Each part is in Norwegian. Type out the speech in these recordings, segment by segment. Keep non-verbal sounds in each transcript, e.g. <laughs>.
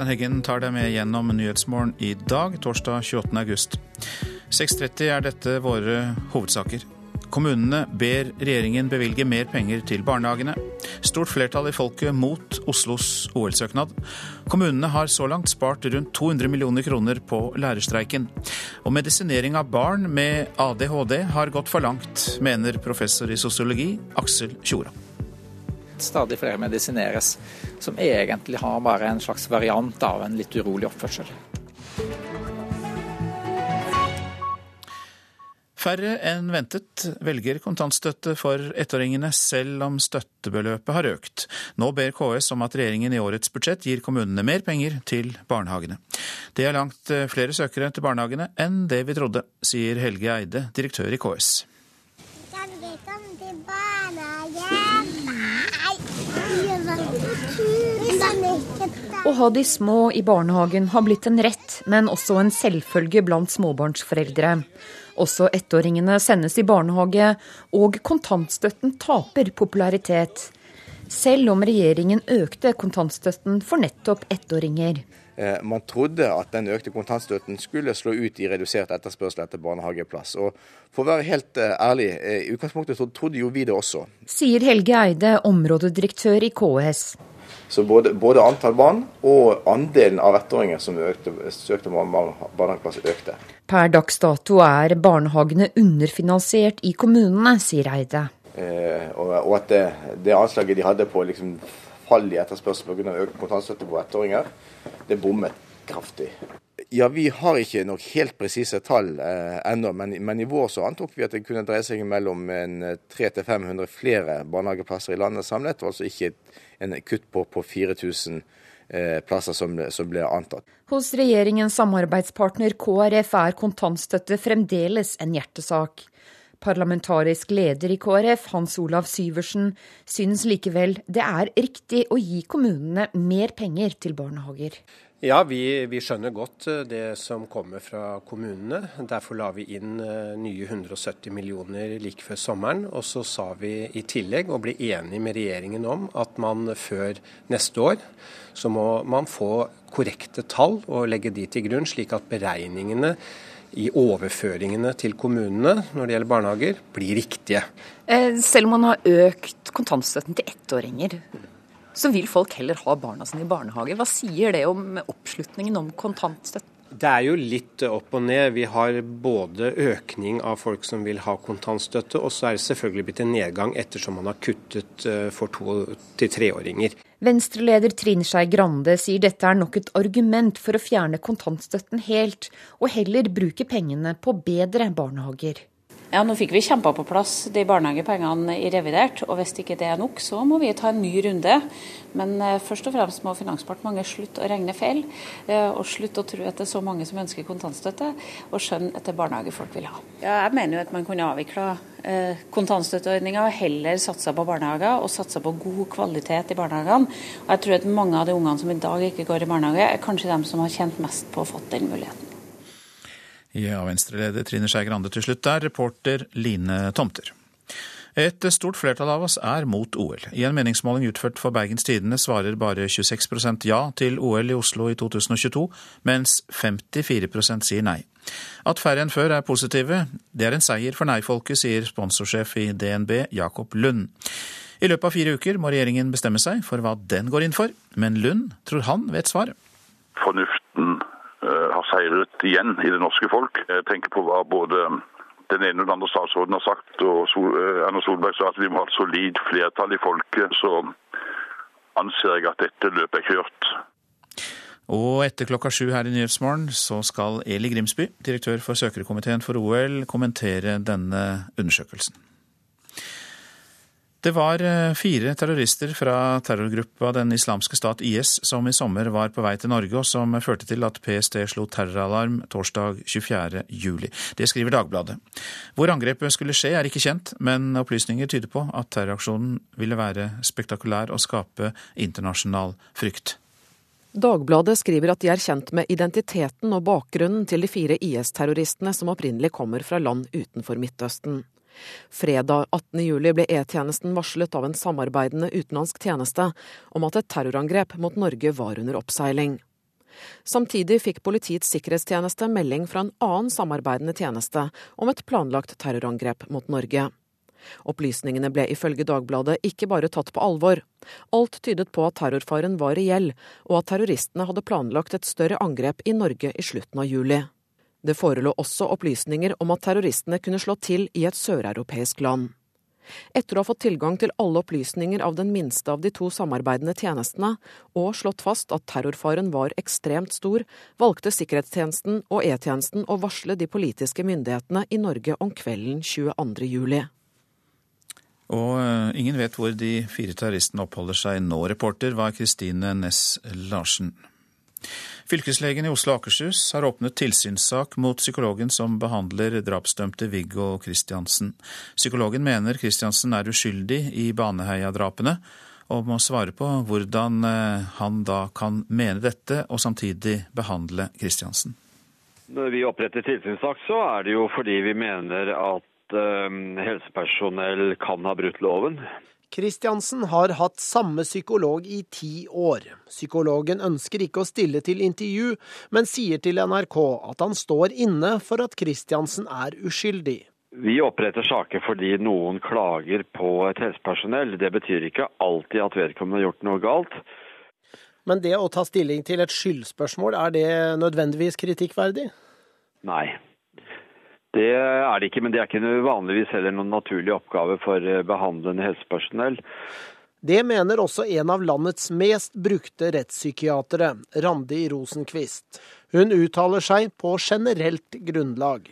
Øystein Heggen tar deg med gjennom Nyhetsmorgen i dag, torsdag 28. august. 6.30 er dette våre hovedsaker. Kommunene ber regjeringen bevilge mer penger til barnehagene. Stort flertall i folket mot Oslos OL-søknad. Kommunene har så langt spart rundt 200 millioner kroner på lærerstreiken. Og medisinering av barn med ADHD har gått for langt, mener professor i sosiologi Aksel Tjora. Stadig flere medisineres, som egentlig har bare en slags variant av en litt urolig oppførsel. Færre enn ventet velger kontantstøtte for ettåringene, selv om støttebeløpet har økt. Nå ber KS om at regjeringen i årets budsjett gir kommunene mer penger til barnehagene. Det er langt flere søkere til barnehagene enn det vi trodde, sier Helge Eide, direktør i KS. Å ha de små i barnehagen har blitt en rett, men også en selvfølge blant småbarnsforeldre. Også ettåringene sendes i barnehage, og kontantstøtten taper popularitet. Selv om regjeringen økte kontantstøtten for nettopp ettåringer. Man trodde at den økte kontantstøtten skulle slå ut i redusert etterspørsel etter barnehageplass. Og for å være helt ærlig, i utgangspunktet trodde jo vi det også. Sier Helge Eide, områdedirektør i KS. Så både, både, antall barn og andelen av ettåringer som økte, søkte barnehageplass, økte. Per dags dato er barnehagene underfinansiert i kommunene, sier Eide. Eh, og, og, at det, det, anslaget de hadde på liksom, fall i etterspørsel pga. økt kontantstøtte på ettåringer, det bommet kraftig. Ja, Vi har ikke nok helt presise tall eh, ennå, men, men, i vår så antok vi at det kunne dreie seg mellom 300-500 flere barnehageplasser i landet samlet, og altså ikke en kutt på, på 4000 eh, plasser som, som ble antatt. Hos regjeringens samarbeidspartner KrF er kontantstøtte fremdeles en hjertesak. Parlamentarisk leder i KrF, Hans Olav Syversen, synes likevel det er riktig å gi kommunene mer penger til barnehager. Ja, vi, vi, skjønner godt det som kommer fra kommunene. Derfor la vi inn nye 170 millioner like før sommeren. Og så sa vi i tillegg, og ble enige med regjeringen om, at man før neste år så må man få korrekte tall og legge de til grunn, slik at beregningene i overføringene til kommunene når det gjelder barnehager, blir riktige. Selv om man har økt kontantstøtten til ettåringer, så vil folk heller ha barna sine i barnehage. Hva sier det om oppslutningen om kontantstøtte? Det er jo litt opp og ned. Vi har både økning av folk som vil ha kontantstøtte, og så er det selvfølgelig blitt en nedgang ettersom man har kuttet for to- til treåringer. Venstre-leder Trine Skei Grande sier dette er nok et argument for å fjerne kontantstøtten helt, og heller bruke pengene på bedre barnehager. Ja, Nå fikk vi kjempa på plass de barnehagepengene i revidert, og hvis ikke det er nok, så må vi ta en ny runde. Men eh, først og fremst må Finansdepartementet slutte å regne feil, eh, og slutte å tro at det er så mange som ønsker kontantstøtte, og skjønne at det er barnehage folk vil ha. Ja, jeg mener jo at man kunne avvikla eh, kontantstøtteordninga og heller satsa på barnehager, og satsa på god kvalitet i barnehagene. Og jeg tror at mange av de ungene som i dag ikke går i barnehage, er kanskje de som har kjent mest på å fått den muligheten. Ja, Venstre-leder Trine Skei Grande til slutt der, reporter Line Tomter. Et stort flertall av oss er mot OL. I en meningsmåling utført for Bergens Tidende svarer bare 26% ja til OL i Oslo i 2022, mens 54 sier nei. At færre enn før er positive, det er en seier for nei-folket, sier sponsorsjef i DNB Jakob Lund. I løpet av fire uker må regjeringen bestemme seg for hva den går inn for, men Lund tror han vet svaret. Fornuften har seiret igjen i det norske folk. Jeg tenker på hva både den ene og den andre statsråden har sagt, og Erna Solberg sa at vi må ha et solid flertall i folket, så anser jeg at dette løpet er kjørt. Og etter klokka sju her i Nyhetsmorgen så skal Eli Grimsby, direktør for søkerkomiteen for OL, kommentere denne undersøkelsen. Det var fire terrorister fra terrorgruppa Den islamske stat IS som i sommer var på vei til Norge, og som førte til at PST slo terroralarm torsdag 24. juli. Det skriver Dagbladet. Hvor angrepet skulle skje er ikke kjent, men opplysninger tyder på at terroraksjonen ville være spektakulær og skape internasjonal frykt. Dagbladet skriver at de er kjent med identiteten og bakgrunnen til de fire IS-terroristene som opprinnelig kommer fra land utenfor Midtøsten. Fredag 18. juli ble E-tjenesten varslet av en samarbeidende utenlandsk tjeneste om at et terrorangrep mot Norge var under oppseiling. Samtidig fikk Politiets sikkerhetstjeneste melding fra en annen samarbeidende tjeneste om et planlagt terrorangrep mot Norge. Opplysningene ble ifølge Dagbladet ikke bare tatt på alvor. Alt tydet på at terrorfaren var reell, og at terroristene hadde planlagt et større angrep i Norge i slutten av juli. Det forelå også opplysninger om at terroristene kunne slå til i et søreuropeisk land. Etter å ha fått tilgang til alle opplysninger av den minste av de to samarbeidende tjenestene, og slått fast at terrorfaren var ekstremt stor, valgte sikkerhetstjenesten og E-tjenesten å varsle de politiske myndighetene i Norge om kvelden 22. juli. Og eh, ingen vet hvor de fire terroristene oppholder seg nå. Reporter var Kristine Næss Larsen. Fylkeslegen i Oslo og Akershus har åpnet tilsynssak mot psykologen som behandler drapsdømte Viggo Kristiansen. Psykologen mener Kristiansen er uskyldig i Baneheia-drapene, og må svare på hvordan eh, han da kan mene dette og samtidig behandle Kristiansen. Når vi oppretter tilsynssak, så er det jo fordi vi mener at uh, helsepersonell kan ha brutt loven. Kristiansen har hatt samme psykolog i ti år. Psykologen ønsker ikke å stille til intervju, men sier til NRK at han står inne for at Kristiansen er uskyldig. Vi oppretter saker fordi noen klager på et helsepersonell. Det betyr ikke alltid at vedkommende har gjort noe galt. Men det å ta stilling til et skyldspørsmål, er det nødvendigvis kritikkverdig? Nei. Det er det ikke, men det er ikke vanligvis heller noen naturlig oppgave for eh, behandlende helsepersonell. Det mener også en av landets mest brukte rettspsykiatere, Randi Rosenquist. Hun uttaler seg på generelt grunnlag.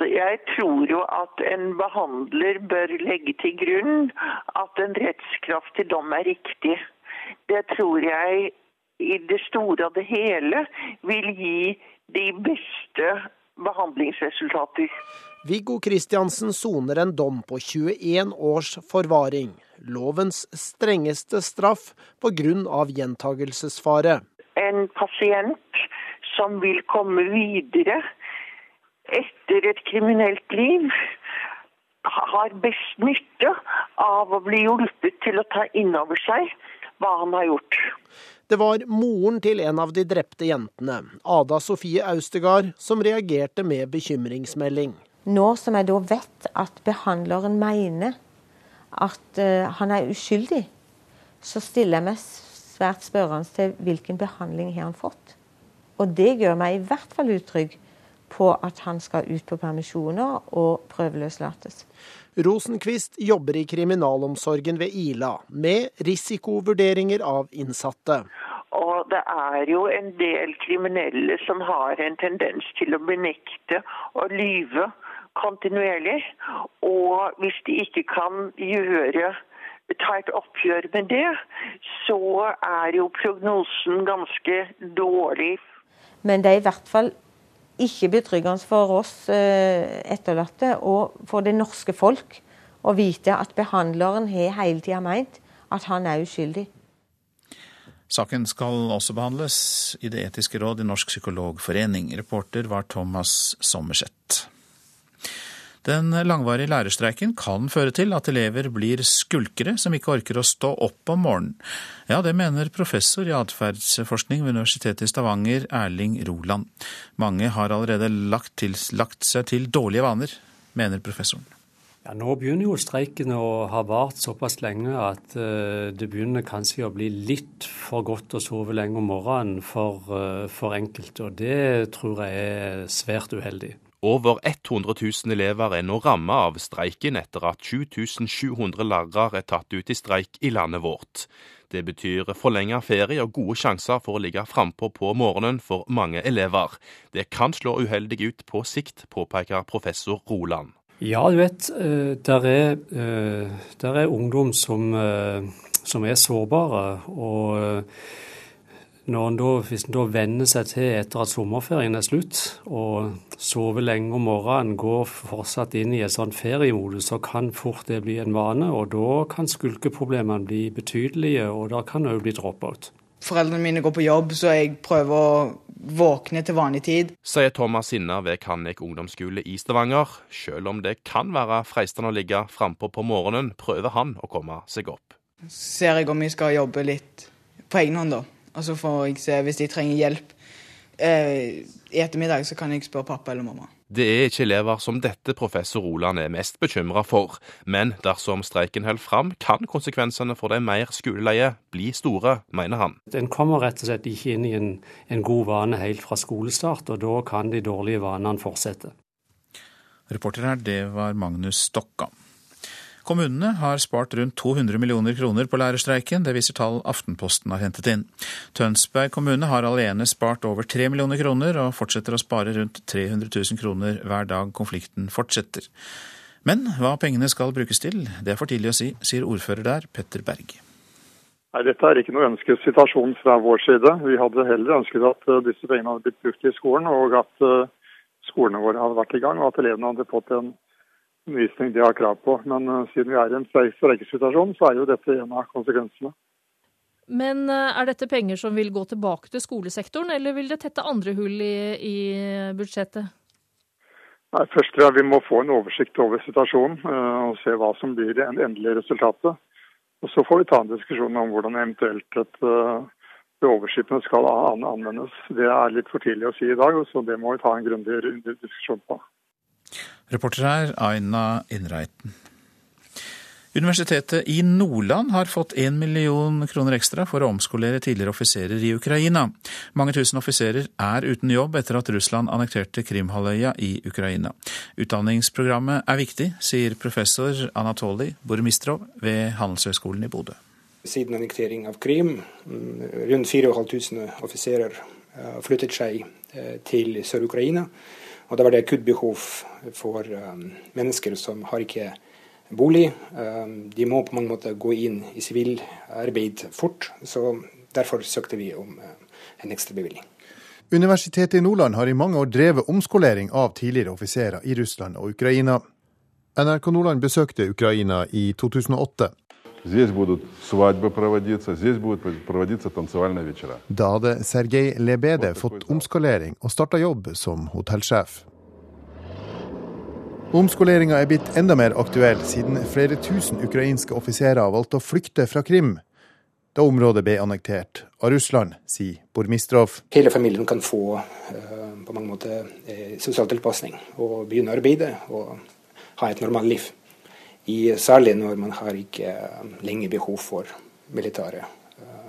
Så jeg tror jo at en behandler bør legge til grunn at en rettskraftig dom er riktig. Det tror jeg i det store og det hele vil gi de beste behandlingsresultater. Viggo Kristiansen soner en dom på 21 års forvaring. Lovens strengeste straff pga. gjentagelsesfare. En pasient som vil komme videre etter et kriminelt liv, har best nytte av å bli hjulpet til å ta inn over seg hva han har gjort. Det var moren til en av de drepte jentene, Ada Sofie Austegard, som reagerte med bekymringsmelding. Nå som jeg da vet at behandleren mener at uh, han er uskyldig, så stiller jeg meg svært spørrende til hvilken behandling har han fått. Og det gjør meg i hvert fall utrygg på at han skal ut på permisjoner og prøveløslates. Rosenkvist jobber i kriminalomsorgen ved Ila med risikovurderinger av innsatte. Og det er jo en del kriminelle som har en tendens til å benekte og lyve kontinuerlig. Og hvis de ikke kan gjøre ta et oppgjør med det, så er jo prognosen ganske dårlig. Men det er i hvert fall ikke betryggende for oss eh, etterlatte og for det norske folk å vite at behandleren har hele tida meint at han er uskyldig. Saken skal også behandles i Det etiske råd i Norsk psykologforening. Reporter var Thomas Sommerseth. Den langvarige lærerstreiken kan føre til at elever blir skulkere som ikke orker å stå opp om morgenen. Ja, det mener professor i atferdsforskning ved Universitetet i Stavanger, Erling Roland. Mange har allerede lagt, til, lagt seg til dårlige vaner, mener professoren. Ja, Nå begynner jo streiken å ha vart såpass lenge at uh, det begynner kanskje å bli litt for godt å sove lenge om morgenen for, uh, for enkelte. Og det tror jeg er svært uheldig. Over 100 000 elever er nå rammet av streiken etter at 7700 lærere er tatt ut i streik i landet vårt. Det betyr forlenget ferie og gode sjanser for å ligge frampå på morgenen for mange elever. Det kan slå uheldig ut på sikt, påpeker professor Roland. Ja, du vet, eh, der er, eh, der er ungdom som, eh, som er sårbare. og da, hvis en da venner seg til etter at sommerferien er slutt, og sover lenge om morgenen, går fortsatt inn i et sånn feriemodus, så kan fort det bli en vane. Og da kan skulkeproblemene bli betydelige, og da kan det òg bli drop-out. Foreldrene mine går på jobb, så jeg prøver å våkne til vanlig tid. Sier Thomas Sinna ved Kannik ungdomsskole i Stavanger. Selv om det kan være fristende å ligge frampå på morgenen, prøver han å komme seg opp. Ser jeg om jeg skal jobbe litt på egen hånd, da. Og så får jeg se hvis de trenger hjelp eh, i ettermiddag så kan jeg spørre pappa eller mamma. Det er ikke elever som dette professor Roland er mest bekymra for, men dersom streiken holder fram, kan konsekvensene for de mer skoleleie bli store, mener han. En kommer rett og slett ikke inn i en, en god vane helt fra skolestart, og da kan de dårlige vanene fortsette. Reporter her, det var Magnus Stokka. Kommunene har spart rundt 200 millioner kroner på lærerstreiken, det viser tall Aftenposten har hentet inn. Tønsberg kommune har alene spart over 3 millioner kroner, og fortsetter å spare rundt 300 000 kroner hver dag konflikten fortsetter. Men hva pengene skal brukes til, det er for tidlig å si, sier ordfører der, Petter Berg. Nei, Dette er ikke noe ønsket situasjon fra vår side. Vi hadde heller ønsket at eh, disse pengene hadde blitt brukt i skolen, og at eh, skolene våre hadde vært i gang, og at elevene hadde fått en undervisning de har krav på. Men uh, siden vi er i en streikesituasjon, så er jo dette en av konsekvensene. Men uh, er dette penger som vil gå tilbake til skolesektoren, eller vil det tette andre hull i, i budsjettet? Nei, først tror jeg Vi må få en oversikt over situasjonen uh, og se hva som blir det endelige resultatet. Og Så får vi ta en diskusjon om hvordan eventuelt et overskipene skal anvendes. Det er litt for tidlig å si i dag, så det må vi ta en grundig diskusjon på. Reporter her, Aina Innreiten. Universitetet i Nordland har fått én million kroner ekstra for å omskolere tidligere offiserer i Ukraina. Mange tusen offiserer er uten jobb etter at Russland annekterte Krimhalvøya i Ukraina. Utdanningsprogrammet er viktig, sier professor Anatolij Bormistrov ved Handelshøyskolen i Bodø. Siden annektering av Krim, mm, rundt 4500 offiserer eh, flyttet seg eh, til Sør-Ukraina. Og da var det akutt behov for um, mennesker som har ikke bolig. Um, de må på mange måter gå inn i sivilarbeid fort. Så derfor søkte vi om uh, en ekstra bevilgning. Universitetet i Nordland har i mange år drevet omskolering av tidligere offiserer i Russland og Ukraina. NRK Nordland besøkte Ukraina i 2008. Da hadde Sergej Lebede fått omskolering og starta jobb som hotellsjef. Omskoleringa er blitt enda mer aktuell siden flere tusen ukrainske offiserer valgte å flykte fra Krim da området ble annektert av Russland, sier Bormistrov. Hele familien kan få uh, på mange måter uh, sosial tilpasning og begynne å arbeide og ha et normalt liv. I, særlig når man har ikke uh, lenge behov for militære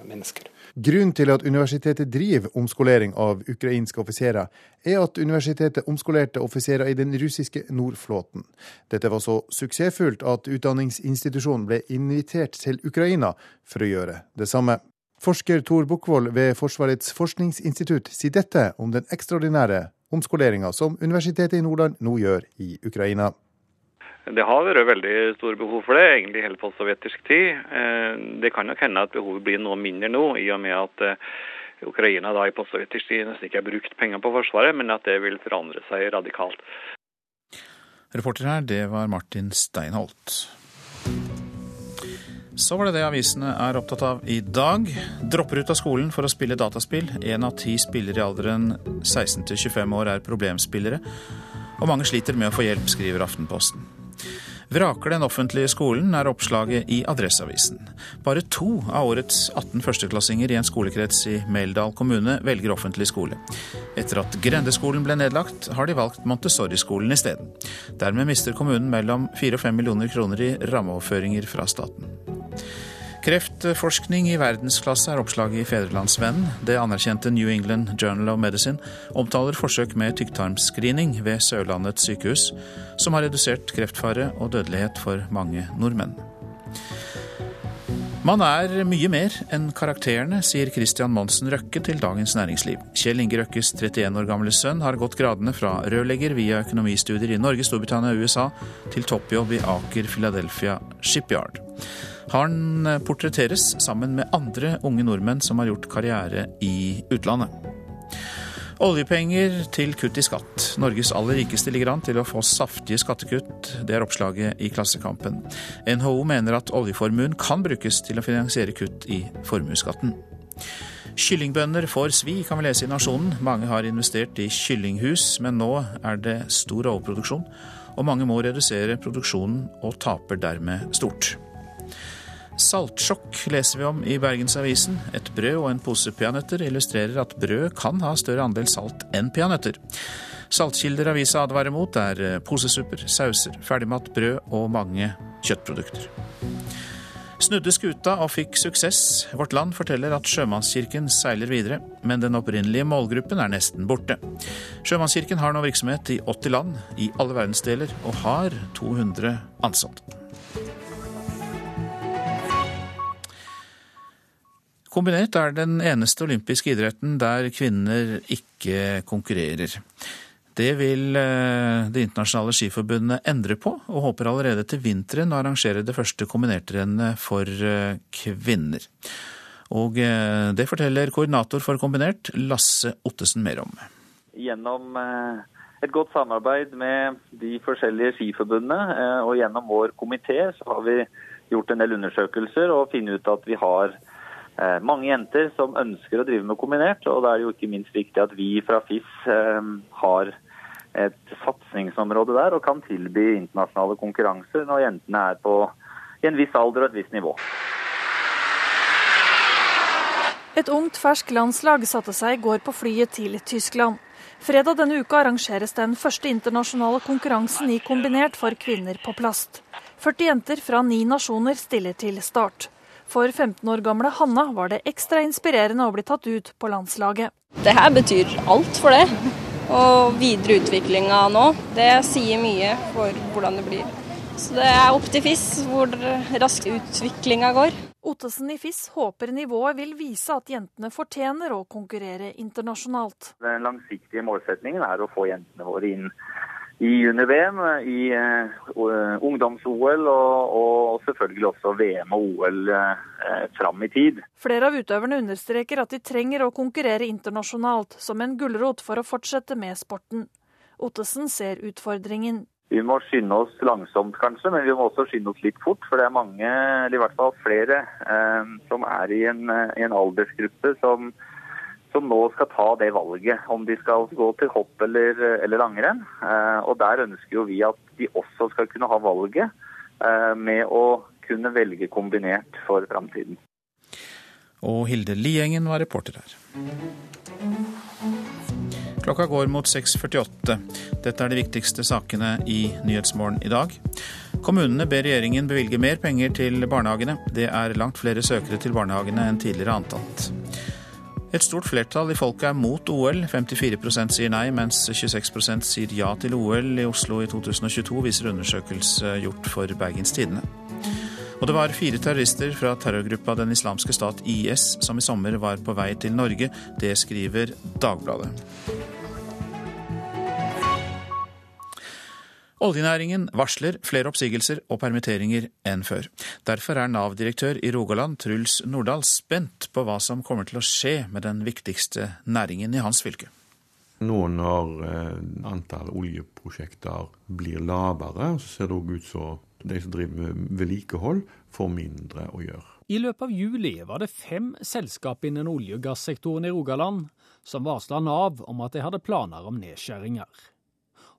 mennesker. Grunnen til at universitetet driver omskolering av ukrainske offiserer, er at universitetet omskolerte offiserer i den russiske Nordflåten. Dette var så suksessfullt at utdanningsinstitusjonen ble invitert til Ukraina for å gjøre det samme. Forsker Tor Bukkvold ved Forsvarets forskningsinstitutt sier dette om den ekstraordinære omskoleringa som Universitetet i Nordland nå gjør i Ukraina. Det har vært veldig store behov for det, egentlig helt på sovjetisk tid. Eh, det kan nok hende at behovet blir noe mindre nå, i og med at eh, Ukraina da i postsovjetisk tid nesten ikke har brukt penger på Forsvaret, men at det vil forandre seg radikalt. Reporter her, det var Martin Steinholt. Så var det det avisene er opptatt av i dag. Dropper ut av skolen for å spille dataspill. Én av ti spillere i alderen 16 til 25 år er problemspillere, og mange sliter med å få hjelp, skriver Aftenposten. Vraker den offentlige skolen, er oppslaget i Adresseavisen. Bare to av årets 18 førsteklassinger i en skolekrets i Meldal kommune velger offentlig skole. Etter at Grendeskolen ble nedlagt, har de valgt Montessori-skolen isteden. Dermed mister kommunen mellom 4 og 5 millioner kroner i rammeoverføringer fra staten. Kreftforskning i verdensklasse er oppslaget i Fedrelandsvennen. Det anerkjente New England Journal of Medicine omtaler forsøk med tykktarmscreening ved Sørlandets sykehus, som har redusert kreftfare og dødelighet for mange nordmenn. Man er mye mer enn karakterene, sier Christian Monsen Røkke til Dagens Næringsliv. Kjell Inge Røkkes 31 år gamle sønn har gått gradene fra rørlegger via økonomistudier i Norge, Storbritannia og USA til toppjobb i Aker Philadelphia Shipyard. Han eh, portretteres sammen med andre unge nordmenn som har gjort karriere i utlandet. Oljepenger til kutt i skatt. Norges aller rikeste ligger an til å få saftige skattekutt. Det er oppslaget i Klassekampen. NHO mener at oljeformuen kan brukes til å finansiere kutt i formuesskatten. Kyllingbønder får svi, kan vi lese i Nasjonen. Mange har investert i kyllinghus, men nå er det stor overproduksjon, og mange må redusere produksjonen og taper dermed stort. Saltsjokk leser vi om i Bergensavisen. Et brød og en pose peanøtter illustrerer at brød kan ha større andel salt enn peanøtter. Saltkilder avisa advarer mot er posesupper, sauser, ferdigmat, brød og mange kjøttprodukter. Snudde skuta og fikk suksess. Vårt Land forteller at Sjømannskirken seiler videre, men den opprinnelige målgruppen er nesten borte. Sjømannskirken har nå virksomhet i 80 land i alle verdensdeler, og har 200 ansatte. Kombinert er den eneste olympiske idretten der kvinner ikke konkurrerer. Det vil eh, Det internasjonale skiforbundet endre på, og håper allerede til vinteren å arrangere det første kombinert-rennet for eh, kvinner. Og eh, det forteller koordinator for kombinert, Lasse Ottesen, mer om. Gjennom et godt samarbeid med de forskjellige skiforbundene og gjennom vår komité, så har vi gjort en del undersøkelser og funnet ut at vi har mange jenter som ønsker å drive med kombinert. og Da er det jo ikke minst viktig at vi fra FIS har et satsingsområde der og kan tilby internasjonale konkurranser når jentene er på i en viss alder og et visst nivå. Et ungt, ferskt landslag satte seg i går på flyet til Tyskland. Fredag denne uka arrangeres den første internasjonale konkurransen i kombinert for kvinner på plast. 40 jenter fra ni nasjoner stiller til start. For 15 år gamle Hanna var det ekstra inspirerende å bli tatt ut på landslaget. Det her betyr alt for det. Og videreutviklinga nå, det sier mye for hvordan det blir. Så det er opp til FIS hvor raskt utviklinga går. Ottesen i FIS håper nivået vil vise at jentene fortjener å konkurrere internasjonalt. Den langsiktige målsetningen er å få jentene våre inn i junior-VM, i uh, ungdoms-OL og, og, selvfølgelig også VM og OL uh, fram i tid. Flere av utøverne understreker at de trenger å konkurrere internasjonalt som en gulrot for å fortsette med sporten. Ottesen ser utfordringen. Vi må skynde oss langsomt kanskje, men vi må også skynde oss litt fort. For det er mange, eller i hvert fall flere, uh, som er i en, en aldersgruppe som som nå skal ta det valget, om de skal gå til hopp eller, eller langrenn. Eh, og der ønsker jo vi at de også skal kunne ha valget eh, med å kunne velge kombinert for framtiden. Og Hilde Liengen var reporter her. Klokka går mot 6.48. Dette er de viktigste sakene i Nyhetsmorgen i dag. Kommunene ber regjeringen bevilge mer penger til barnehagene. Det er langt flere søkere til barnehagene enn tidligere antatt. Et stort flertall i folket er mot OL. 54% sier nei, mens 26% sier ja til OL i Oslo i 2022, viser undersøkelse gjort for Bergens Tidende. Og det var fire terrorister fra terrorgruppa Den islamske stat IS som i sommer var på vei til Norge. Det skriver Dagbladet. Oljenæringen varsler flere oppsigelser og permitteringer enn før. Derfor er Nav-direktør i Rogaland, Truls Nordahl, spent på hva som kommer til å skje med den viktigste næringen i hans fylke. Nå når eh, antall oljeprosjekter blir lavere, så ser det òg ut som de som driver med vedlikehold, får mindre å gjøre. I løpet av juli var det fem selskap innen olje- og gassektoren i Rogaland som varsla Nav om at de hadde planer om nedskjæringer.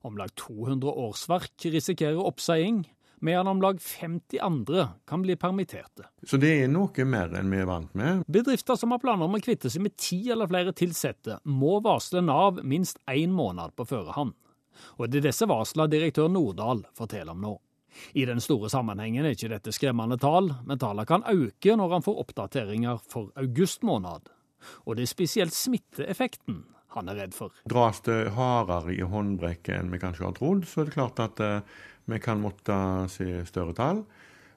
Om lag 200 årsverk risikerer oppseiing, medan om lag 50 andre kan bli permitterte. Så det er noe mer enn vi er vant med. Bedrifter som har planer om å kvitte seg med ti eller flere ansatte, må varsle Nav minst én måned på førehånd. Og det er disse varslene direktør Nordahl forteller om nå. I den store sammenhengen er ikke dette skremmende tall, men tallene kan øke når han får oppdateringer for august måned. Og det er spesielt smitteeffekten han er redd for. Dras det hardere i håndbrekket enn vi kanskje har trodd, så er det klart at eh, vi kan måtte se større tall.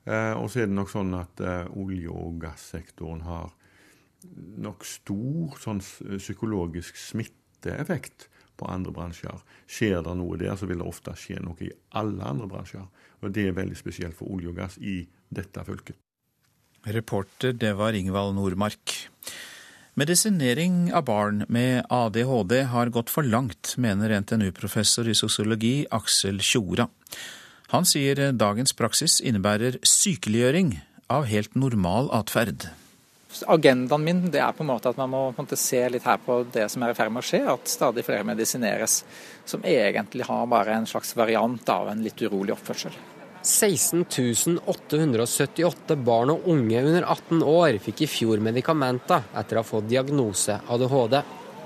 Eh, og så er det nok sånn at eh, olje- og gassektoren har nok stor sånn psykologisk smitteeffekt på andre bransjer. Skjer det noe der, så vil det ofte skje noe i alle andre bransjer. Og det er veldig spesielt for olje og gass i dette fylket. Reporter, det var Ingvald Nordmark. Medisinering av barn med ADHD har gått for langt, mener NTNU-professor i sosiologi Aksel Tjora. Han sier dagens praksis innebærer sykeliggjøring av helt normal atferd. Agendaen min er på en måte at man må se litt her på det som er i ferd med å skje. At stadig flere medisineres som egentlig har bare en slags variant av en litt urolig oppførsel. 16 878 barn og unge under 18 år fikk i fjor medikamenter etter å ha fått diagnose ADHD.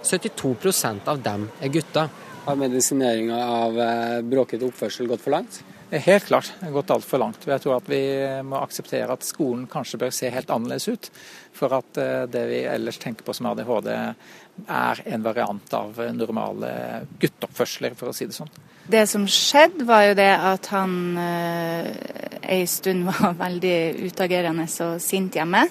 72% av dem er gutter. Har medisineringa av eh, bråkete oppførsel gått for langt? Helt klart det har gått altfor langt. Jeg tror at vi må akseptere at skolen kanskje bør se helt annerledes ut. For at eh, det vi ellers tenker på som ADHD er en variant av normale gutteoppførsler, for å si det sånn. Det som skjedde, var jo det at han eh, ei stund var <laughs> veldig utagerende og sint hjemme.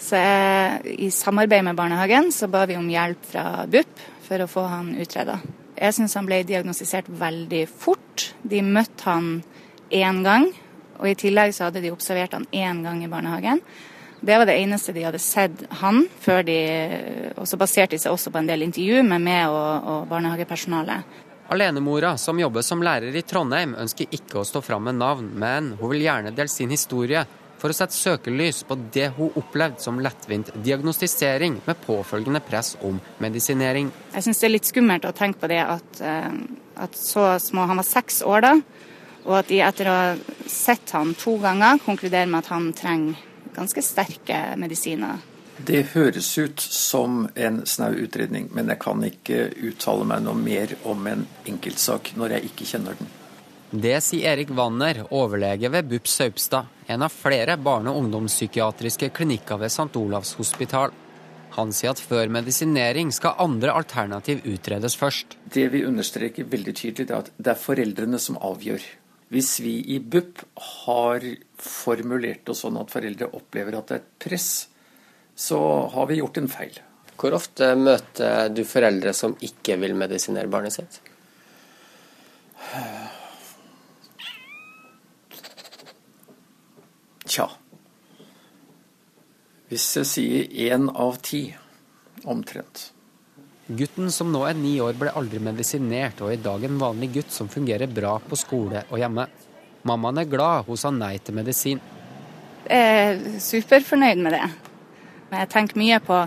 Så jeg, i samarbeid med barnehagen så ba vi om hjelp fra BUP for å få han utreda. Jeg syns han ble diagnostisert veldig fort. De møtte han én gang, og i tillegg så hadde de observert han én gang i barnehagen. Det var det eneste de hadde sett han før de Og så baserte de seg også på en del intervju med meg og, og barnehagepersonalet. Alenemora, som jobber som lærer i Trondheim, ønsker ikke å stå fram med navn, men hun vil gjerne dele sin historie for å sette søkelys på det hun opplevde som lettvint diagnostisering med påfølgende press om medisinering. Jeg syns det er litt skummelt å tenke på det at, eh, at så små Han var seks år da, og at de etter å ha sett han to ganger, konkluderer med at han trenger ganske sterke medisiner. Det høres ut som en snau utredning, men jeg kan ikke uttale meg noe mer om en enkeltsak når jeg ikke kjenner den. Det sier Erik Wanner, overlege ved BUP Saupstad, en av flere barne- og ungdomspsykiatriske klinikker ved St. Olavs hospital. Han sier at før medisinering skal andre alternativ utredes først. Det vi understreker veldig tydelig, er at det er foreldrene som avgjør. Hvis vi i BUP har formulert det sånn at foreldre opplever at det er et press, så har vi gjort en feil. Hvor ofte møter du foreldre som ikke vil medisinere barnet sitt? Tja. Hvis jeg sier én av ti, omtrent. Gutten som nå er ni år, ble aldri medisinert, og er i dag en vanlig gutt som fungerer bra på skole og hjemme. Mammaen er glad hun sa nei til medisin. Jeg er superfornøyd med det. Jeg tenker mye på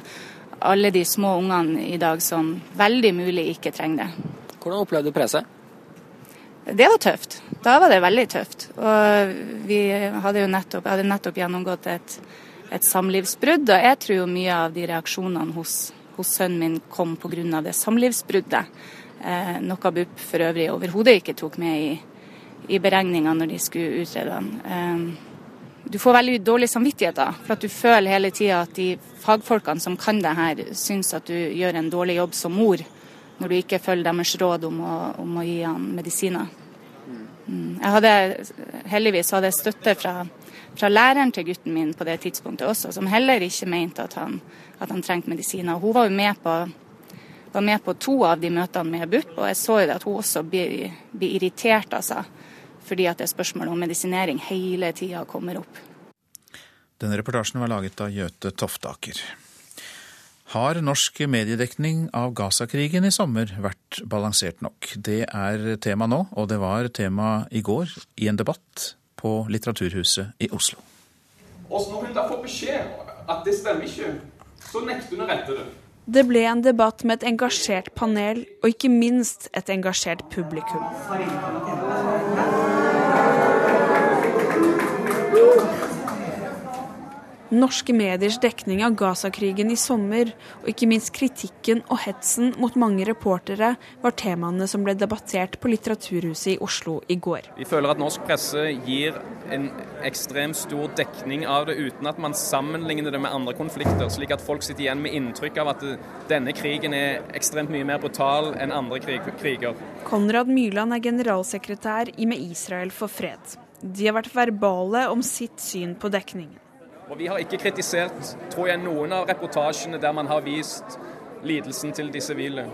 alle de små ungene i dag som veldig mulig ikke trenger det. Hvordan opplevde du presset? Det var tøft. Da var det veldig tøft. Og vi hadde jo nettopp, hadde nettopp gjennomgått et, et samlivsbrudd, og jeg tror jo mye av de reaksjonene hos, hos sønnen min kom pga. det samlivsbruddet. Eh, noe BUP for øvrig overhodet ikke tok med i, i beregninga når de skulle utrede den. Eh, du får veldig dårlig samvittighet da, for at du føler hele tida at de fagfolkene som kan det her, syns at du gjør en dårlig jobb som mor når du ikke følger deres råd om å, om å gi han medisiner. Mm. Jeg hadde, heldigvis hadde jeg støtte fra, fra, læreren til gutten min på det tidspunktet også, som heller ikke mente at han, at han trengte medisiner. Hun var jo med på, var med på to av de møtene med BUP, og jeg så jo at hun også blir, blir irritert altså, fordi at det spørsmålet om medisinering hele tida kommer opp. Denne reportasjen var laget av Gjøte Toftaker. Har norsk mediedekning av Gaza-krigen i sommer vært balansert nok? Det er tema nå, og det var tema i går i en debatt på Litteraturhuset i Oslo. Og når hun da får beskjed at det stemmer ikke, så nekter hun å rette det. Det ble en debatt med et engasjert panel, og ikke minst et engasjert publikum. Norske mediers dekning av Gaza-krigen i sommer, og ikke minst kritikken og hetsen mot mange reportere, var temaene som ble debattert på Litteraturhuset i Oslo i går. Vi føler at norsk presse gir en ekstremt stor dekning av det, uten at man sammenligner det med andre konflikter, slik at folk sitter igjen med inntrykk av at denne krigen er ekstremt mye mer brutal enn andre kriger. Konrad Myrland er generalsekretær i Med Israel for fred. De har vært verbale om sitt syn på dekningen. Og Vi har ikke kritisert tror jeg, noen av reportasjene der man har vist lidelsen til de sivile.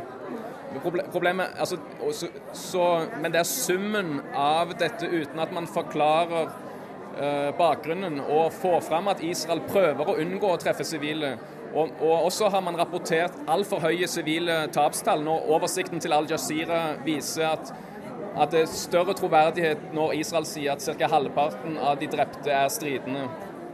Problemet, altså, så, så, Men det er summen av dette uten at man forklarer eh, bakgrunnen og får fram at Israel prøver å unngå å treffe sivile. Og, og også har man rapportert altfor høye sivile tapstall. Når oversikten til Al Jazeera viser at, at det er større troverdighet når Israel sier at ca. halvparten av de drepte er stridende.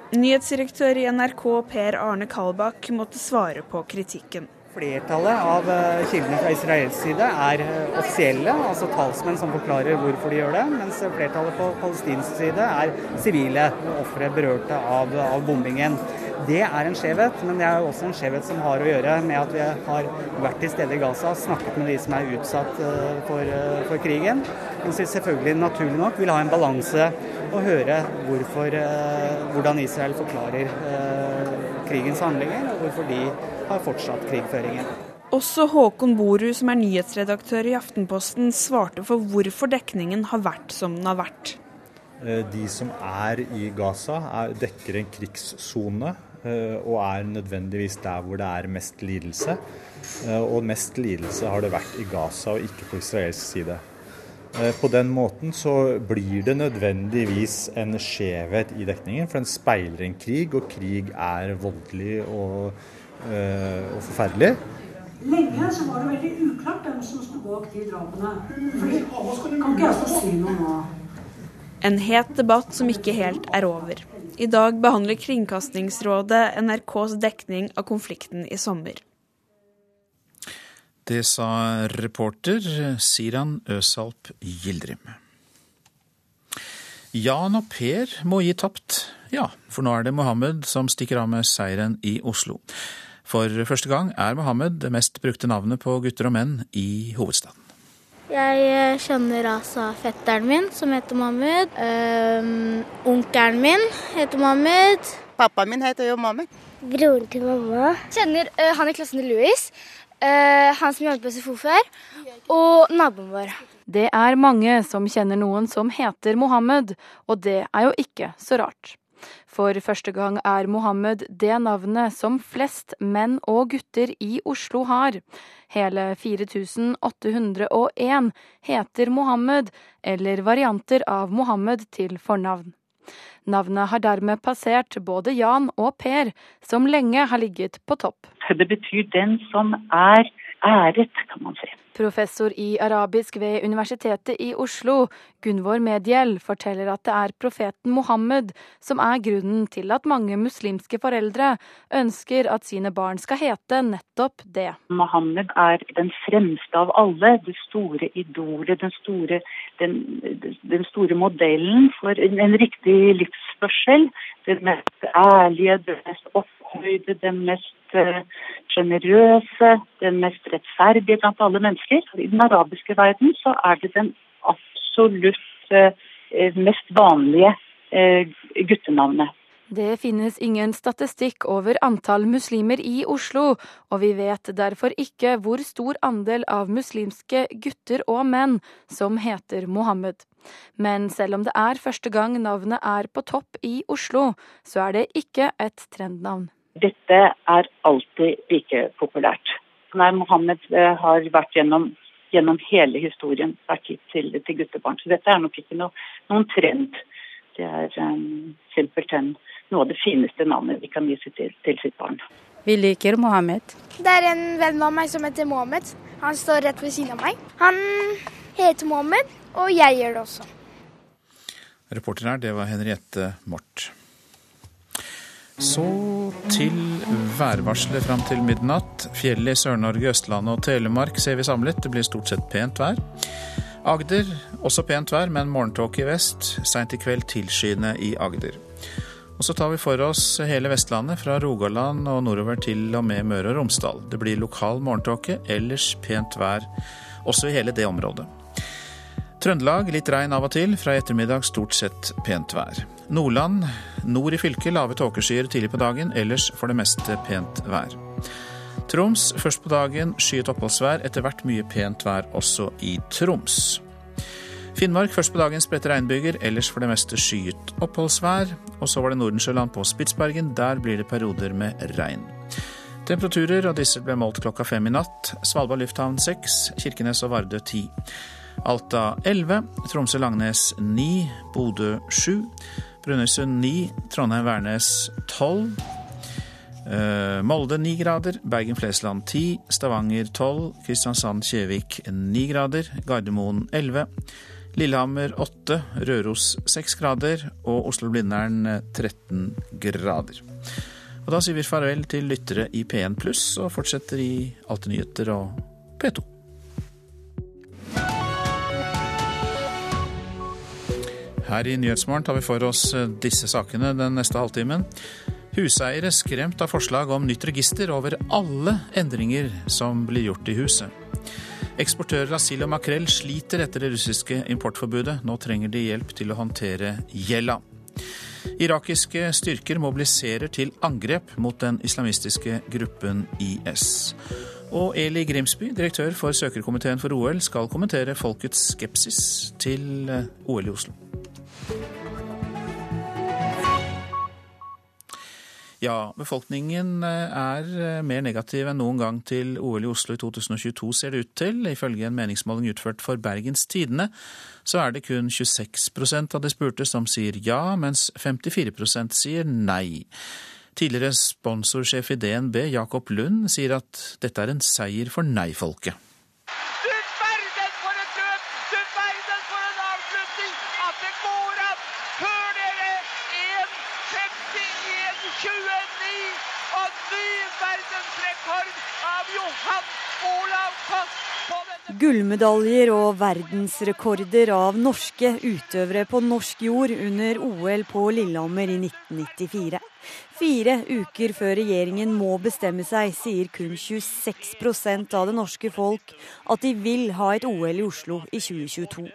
Nyhetsdirektør i NRK Per Arne Kalbakk måtte svare på kritikken. Flertallet av eh, kildene fra israelsk side er eh, offisielle, altså talsmenn som forklarer hvorfor de gjør det, mens flertallet på palestinsk side er sivile ofre berørte av, av, bombingen. Det er en skjevhet, men det er også en skjevhet som har å gjøre med at vi har vært til stede i Gaza, snakket med de som er utsatt eh, for, for krigen. Mens vi selvfølgelig naturlig nok vil ha en balanse og høre hvorfor, hvordan Israel forklarer krigens handlinger, og hvorfor de har fortsatt krigføringen. Også Håkon Borud, som er nyhetsredaktør i Aftenposten, svarte for hvorfor dekningen har vært som den har vært. Eh, de som er i Gaza, er, dekker en krigssone eh, og er nødvendigvis der hvor det er mest lidelse. Eh, og mest lidelse har det vært i Gaza og ikke på israelsk side. På den måten så blir det nødvendigvis en skjevhet i dekningen, for den speiler en krig, og krig er voldelig og Eh, og forferdelig. Lenge så var det veldig uklart hvem som sto bak de drapene. Fordi, kan ikke jeg få si noe nå? En het debatt som ikke helt er over. I dag behandler Kringkastingsrådet NRKs dekning av konflikten i sommer. Det sa reporter Siran Øsalp Gildrim. Jan og Per må gi tapt, ja, for nå er det Mohammed som stikker av med seieren i Oslo. For første gang er Mohammed det mest brukte navnet på gutter og menn i hovedstaden. Jeg eh, kjenner altså fetteren min, som heter Mohammed. Um, onkelen min heter Mohammed. Pappaen min heter jo Mohammed. Broren til mamma. Kjenner uh, han i klassen til Louis. Uh, han som jobbet på SFO før. Og naboen vår. Det er mange som kjenner noen som heter Mohammed, og det er jo ikke så rart. For første gang er Mohammed det navnet som flest menn og gutter i Oslo har. Hele 4801 heter Mohammed, eller varianter av Mohammed til fornavn. Navnet har dermed passert både Jan og Per, som lenge har ligget på topp. Det betyr den som er æret, kan man si. Professor i arabisk ved Universitetet i Oslo, Gunvor Medhjell, forteller at det er profeten Mohammed som er grunnen til at mange muslimske foreldre ønsker at sine barn skal hete nettopp det. Mohammed er den fremste av alle, det store idolet, den store, den, den store modellen for en, en riktig livsførsel. Den mest ærlige, den mest opphøyde, den mest sjenerøse, den mest rettferdige blant alle mennesker. I den arabiske verden så er det den absolutt eh, mest vanlige eh, guttenavnet. Det finnes ingen statistikk over antall muslimer i Oslo, og vi vet derfor ikke hvor stor andel av muslimske gutter og menn som heter Mohammed. Men selv om det er første gang navnet er på topp i Oslo, så er det ikke et trendnavn. Dette er alltid like populært. Nei, Mohammed eh, har vært gjennom, gjennom hele historien vært gitt til, til, guttebarn. Så dette er nok ikke noe, noen trend. Det er um, simpelthen noe av det fineste navnet vi kan gi til, til sitt barn. Vi liker Mohammed. Det er en venn av meg som heter Mohammed. Han står rett ved siden av meg. Han heter Mohammed, og jeg gjør det også. Reporter her, det var Henriette Mort. Så til værvarselet fram til midnatt. Fjellet i Sør-Norge, Østlandet og Telemark ser vi samlet. Det blir stort sett pent vær. Agder også pent vær, men morgentåke i vest. Seint i kveld tilskyende i Agder. Og så tar vi for oss hele Vestlandet, fra Rogaland og nordover til og med Møre og Romsdal. Det blir lokal morgentåke, ellers pent vær også i hele det området. Trøndelag litt regn av og til, fra i ettermiddag stort sett pent vær. Nordland nord i fylket lave tåkeskyer tidlig på dagen, ellers for det meste pent vær. Troms først på dagen skyet oppholdsvær, etter hvert mye pent vær også i Troms. Finnmark først på dagen spredte regnbyger, ellers for det meste skyet oppholdsvær. Og så var det Nordensjøland på Spitsbergen, der blir det perioder med regn. Temperaturer og disse ble målt klokka fem i natt. Svalbard lufthavn seks, Kirkenes og Vardø ti. Alta 11, Tromsø-Langnes ni, Bodø 7, Brønnøysund 9, Trondheim-Værnes 12. Eh, Molde 9 grader, Bergen-Flesland 10, Stavanger 12, Kristiansand-Kjevik 9 grader, Gardermoen 11, Lillehammer 8, Røros 6 grader og Oslo-Blindern 13 grader. Og da sier vi farvel til lyttere i P1 pluss, og fortsetter i Alltid nyheter og P2. Her i Nyhetsmorgen tar vi for oss disse sakene den neste halvtimen. Huseiere skremt av forslag om nytt register over alle endringer som blir gjort i huset. Eksportører av sild og makrell sliter etter det russiske importforbudet. Nå trenger de hjelp til å håndtere gjelda. Irakiske styrker mobiliserer til angrep mot den islamistiske gruppen IS. Og Eli Grimsby, direktør for søkerkomiteen for OL, skal kommentere folkets skepsis til OL i Oslo. Ja, befolkningen eh, er eh, mer negativ enn noen gang til OL i Oslo i 2022, ser det ut til. Ifølge en meningsmåling utført for Bergens Tidende, så er det kun 26% av de spurte som sier ja, mens 54% sier nei. Tidligere sponsorsjef i DNB, Jakob Lund, sier at dette er en seier for nei-folket. Gullmedaljer og verdensrekorder av norske utøvere på norsk jord under OL på Lillehammer i 1994. Fire uker før regjeringen må bestemme seg, sier kun 26% av det norske folk at de vil ha et OL i Oslo i 2022.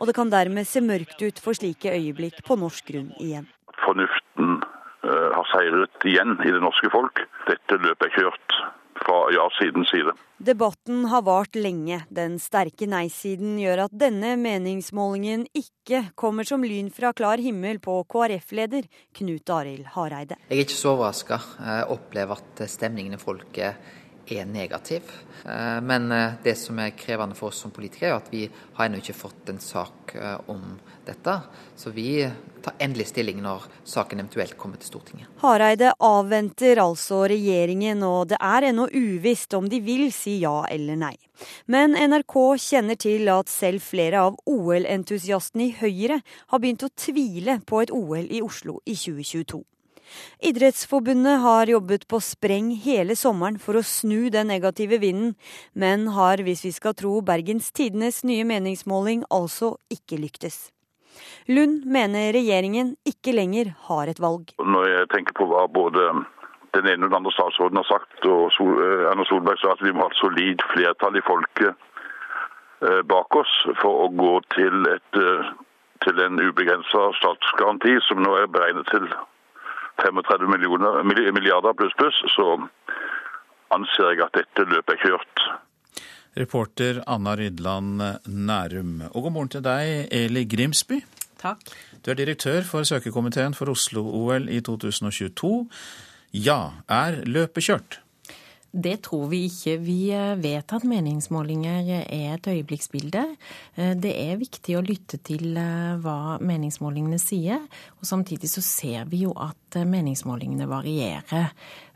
Og det kan dermed se mørkt ut for slike øyeblikk på norsk grunn igjen. Fornuften uh, har seiret igjen i det norske folk. Dette løpet er kjørt fra ja-sidens side. Debatten har vart lenge. Den sterke nei-siden gjør at denne meningsmålingen ikke kommer som lyn fra klar himmel på KrF-leder Knut Arild Hareide. Jeg er ikke så overraska. Jeg opplever at stemningen i folket er negativ. Eh, men eh, det som er krevende for oss som politikere, er at vi har ennå ikke fått en sak eh, om dette. Så vi tar endelig stilling når saken eventuelt kommer til Stortinget. Hareide avventer altså regjeringen, og det er ennå uvisst om de vil si ja eller nei. Men NRK kjenner til at selv flere av OL-entusiastene i Høyre har begynt å tvile på et OL i Oslo i 2022. Idrettsforbundet har jobbet på spreng hele sommeren for å snu den negative vinden, men har, hvis vi skal tro Bergens Tidenes nye meningsmåling, altså ikke lyktes. Lund mener regjeringen ikke lenger har et valg. Når jeg tenker på hva både den ene og den andre statsråden har sagt, og eh, Erna Solberg sa at vi må ha et solid flertall i folket eh, bak oss for å gå til, et, eh, til en ubegrensa statsgaranti, som nå er beregnet til 35 milliarder pluss pluss, så anser jeg at dette løpet er kjørt. Reporter Anna Rydland Nærum. Og god morgen til deg, Eli Grimsby. Takk. Du er direktør for søkerkomiteen for Oslo-OL i 2022. Ja, er løpet kjørt? Det tror vi ikke. Vi vet at meningsmålinger er et øyeblikksbilde. Det er viktig å lytte til hva meningsmålingene sier. Og samtidig så ser vi jo at meningsmålingene varierer.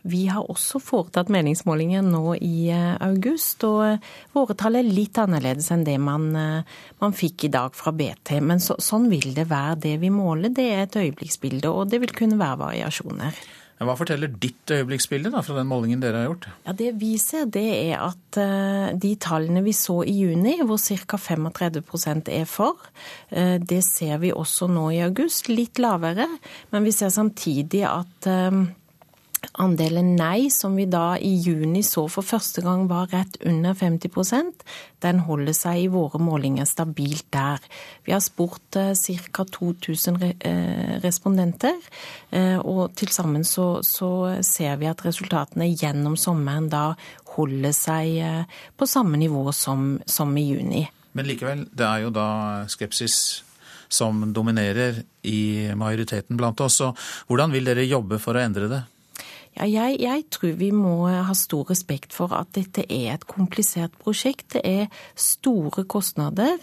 Vi har også foretatt meningsmålinger nå i august, og våre tall er litt annerledes enn det man, man fikk i dag fra BT. Men så, sånn vil det være. Det vi måler, det er et øyeblikksbilde, og det vil kunne være variasjoner. Hva forteller ditt øyeblikksbilde da, fra den målingen dere har gjort? Ja, Det vi ser, det er at uh, de tallene vi så i juni, hvor ca. 35% er for, uh, det ser vi også nå i august. Litt lavere, men vi ser samtidig at uh, Andelen nei, som vi da i juni så for første gang var rett under 50% den holder seg i våre målinger stabilt der. Vi har spurt eh, ca. 2000 eh, respondenter, eh, og til sammen så, så, ser vi at resultatene gjennom sommeren da holder seg på samme nivå som, som i juni. Men likevel, det er jo da skepsis som dominerer i majoriteten blant oss. Og hvordan vil dere jobbe for å endre det? Ja, jeg, jeg, tror vi må ha stor respekt for at dette er et komplisert prosjekt. Det er store kostnader.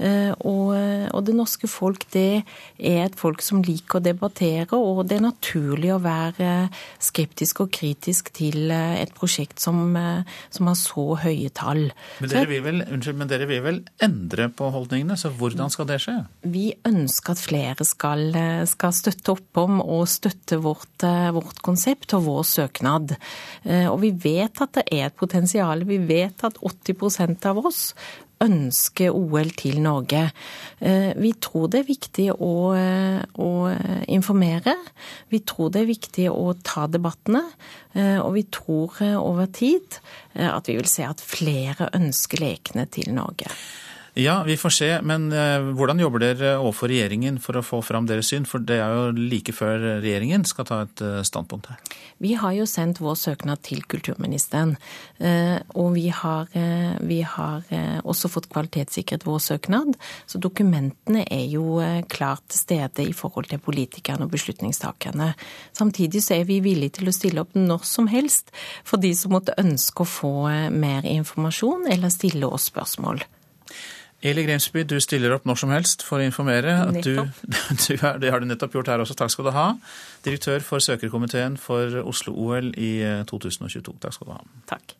Eh, og, og, det norske folk det er et folk som liker å debattere, og det er naturlig å være skeptisk og kritisk til eh, et prosjekt som, eh, som har så høye tall. Men dere, vil vel, unnskyld, men dere vil vel endre på holdningene, så hvordan skal det skje? Vi ønsker at flere skal, skal støtte opp om og støtte vårt, vårt konsept og vår søknad. Og vi vet at det er et potensial. Vi vet at 80% av oss ønsker OL til Norge. Vi tror det er viktig å, å, informere. Vi tror det er viktig å ta debattene. Og vi tror over tid at vi vil se at flere ønsker lekene til Norge. Ja, vi får se. Men eh, hvordan jobber dere overfor regjeringen for å få fram deres syn? For det er jo like før regjeringen skal ta et eh, standpunkt her. Vi har jo sendt vår søknad til kulturministeren. Eh, og vi har, vi har også fått kvalitetssikret vår søknad. Så dokumentene er jo klart til stede i forhold til politikerne og beslutningstakerne. Samtidig så er vi villige til å stille opp når som helst for de som måtte ønske å få mer informasjon eller stille oss spørsmål. Eli Grimsby, du stiller opp når som helst for å informere. Du, <laughs> du er, det har du nettopp gjort her også. Takk skal du ha. Direktør for søkerkomiteen for Oslo-OL i 2022. Eh, Takk skal du ha. Takk.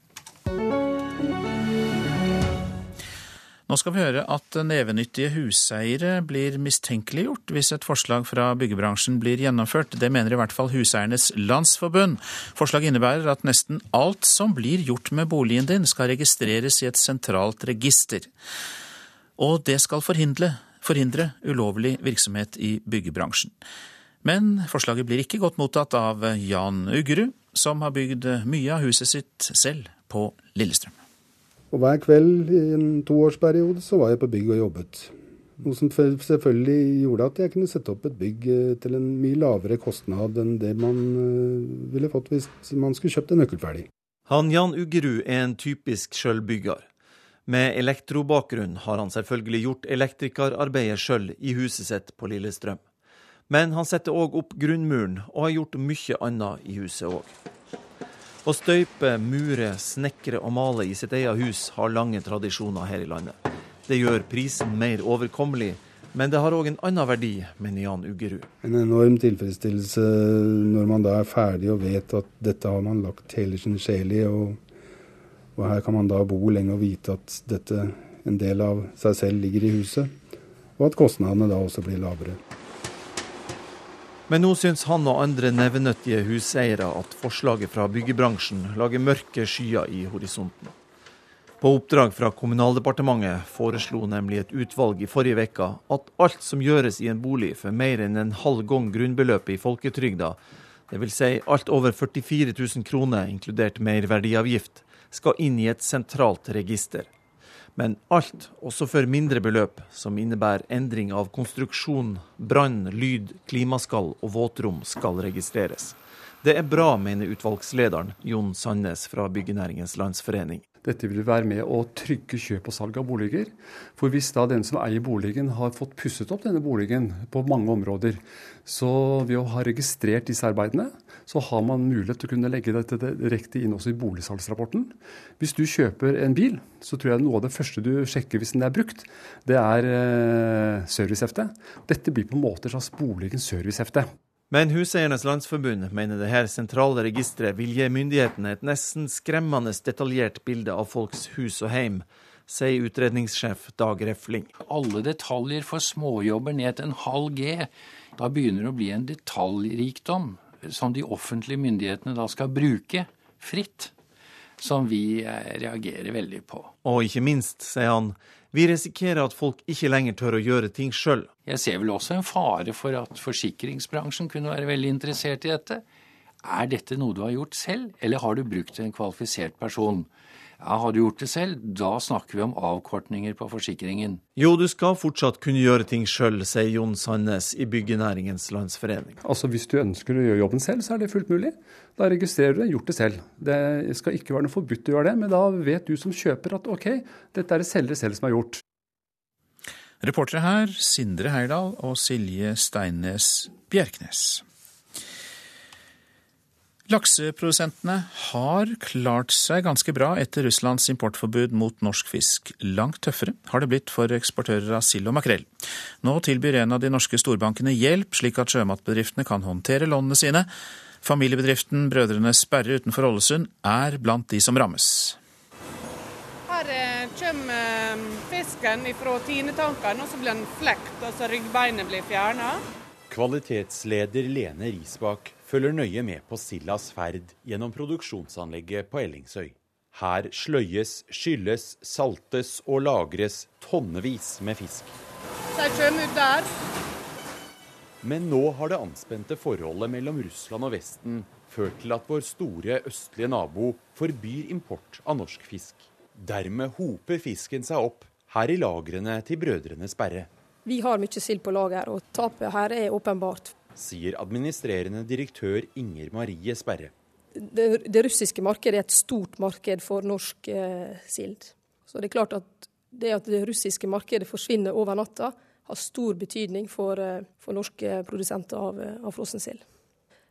Nå skal vi høre at nevenyttige huseiere blir mistenkeliggjort hvis et forslag fra byggebransjen blir gjennomført. Det mener i hvert fall Huseiernes Landsforbund. Forslaget innebærer at nesten alt som blir gjort med boligen din, skal registreres i et sentralt register. Og det skal forhindre, forhindre ulovlig virksomhet i byggebransjen. Men forslaget blir ikke godt mottatt av Jan Uggerud, som har bygd mye av huset sitt selv på Lillestrøm. Og Hver kveld i en toårsperiode så var jeg på bygg og jobbet. Noe som selvfølgelig gjorde at jeg kunne sette opp et bygg eh, til en mye lavere kostnad enn det man eh, ville fått hvis man skulle kjøpt det nøkkelferdig. Han Jan Uggerud er en typisk sjølbygger. Med elektrobakgrunn har han selvfølgelig gjort elektrikerarbeidet sjøl i huset sitt på Lillestrøm. Men han setter òg opp grunnmuren, og har gjort mye annet i huset òg. Å støype, mure, snekre og male i sitt eget hus har lange tradisjoner her i landet. Det gjør prisen mer overkommelig, men det har òg en annen verdi, mener Jan Uggerud. En enorm tilfredsstillelse når man da er ferdig og vet at dette har man lagt hele sin sjel i. og og her kan man da bo lenge og vite at dette, en del av seg selv ligger i huset, og at kostnadene da også blir lavere. Men nå syns han og andre nevenyttige huseiere at forslaget fra byggebransjen lager mørke skyer i horisonten. På oppdrag fra Kommunaldepartementet foreslo nemlig et utvalg i forrige uke at alt som gjøres i en bolig for mer enn en halv gang grunnbeløpet i folketrygda, dvs. Si alt over 44 000 kroner inkludert merverdiavgift, skal inn i et sentralt register. Men alt, også for mindre beløp, som innebærer endring av konstruksjon, brann, lyd, klimaskall og våtrom, skal registreres. Det er bra, mener utvalgslederen Jon Sandnes fra Byggenæringens Landsforening. Dette vil være med å trygge kjøp og salg av boliger. For hvis da den som eier boligen har fått pusset opp denne boligen på mange områder, så ved å ha registrert disse arbeidene, så har man mulighet til å kunne legge dette direkte inn også i boligsalgsrapporten. Hvis du kjøper en bil, så tror jeg noe av det første du sjekker hvis den er brukt, det er eh, servicehefte. Dette blir på en måte et slags boligens servicehefte. Men Huseiernes Landsforbund mener det her sentrale registeret vil gi myndighetene et nesten skremmende detaljert bilde av folks hus og heim, sier utredningssjef Dag Refling. Alle detaljer for småjobber ned til en halv G. Da begynner det å bli en detaljrikdom som de offentlige myndighetene da skal bruke fritt, som vi eh, reagerer veldig på. Og ikke minst, sier han, vi risikerer at folk ikke lenger tør å gjøre ting sjøl. Jeg ser vel også en fare for at forsikringsbransjen kunne være veldig interessert i dette. Er dette noe du har gjort selv, eller har du brukt en kvalifisert person? Ja, Har du gjort det selv, da snakker vi om avkortninger på forsikringen. Jo, du skal fortsatt kunne gjøre ting sjøl, sier Jon Sandnes i Byggenæringens Landsforening. Altså Hvis du ønsker å gjøre jobben selv, så er det fullt mulig. Da registrerer du det, gjort det selv. Det skal ikke være noe forbudt å gjøre det, men da vet du som kjøper at OK, dette er det selger selv som har gjort. Reportere her Sindre Heyerdahl og Silje Steinnes Bjerknes. Lakseprodusentene har klart seg ganske bra etter Russlands importforbud mot norsk fisk. Langt tøffere har det blitt for eksportører av sild og makrell. Nå tilbyr en av de norske storbankene hjelp, slik at sjømatbedriftene kan håndtere lånene sine. Familiebedriften Brødrene Sperre utenfor Ålesund er blant de som rammes. Her eh, kommer eh, fisken fra tinetankene, og så blir den flekt, altså ryggbeinet blir fjerna. Kvalitetsleder Lene Risbakk følger nøye med på sildas ferd gjennom produksjonsanlegget på Ellingsøy. Her sløyes, skylles, saltes og lagres tonnevis med fisk. Jeg kommer ut der. Men nå har det anspente forholdet mellom Russland og Vesten ført til at vår store østlige nabo forbyr import av norsk fisk. Dermed hoper fisken seg opp her i lagrene til brødrene Sperre. Vi har mye sild på lager, og tapet her er åpenbart. Sier administrerende direktør Inger Marie Sperre. Det, det russiske markedet er et stort marked for norsk eh, sild. Så det er klart at det at det russiske markedet forsvinner over natta, har stor betydning for, eh, for norske produsenter av, eh, av frossensild.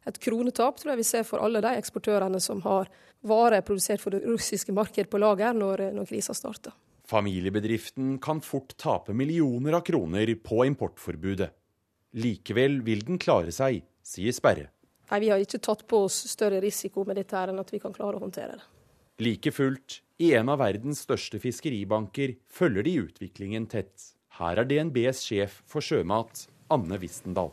Et kronetap tror jeg vi ser for alle de eksportørene som har varer produsert for det russiske markedet på lager når, eh, når krisa starter. Familiebedriften kan fort tape millioner av kroner på importforbudet. Likevel vil den klare seg, sier Sperre. Nei, Vi har ikke tatt på oss større risiko med dette her enn at vi kan klare å håndtere det. Like fullt, i en av verdens største fiskeribanker følger de utviklingen tett. Her er DNBs sjef for sjømat, Anne Wistendal.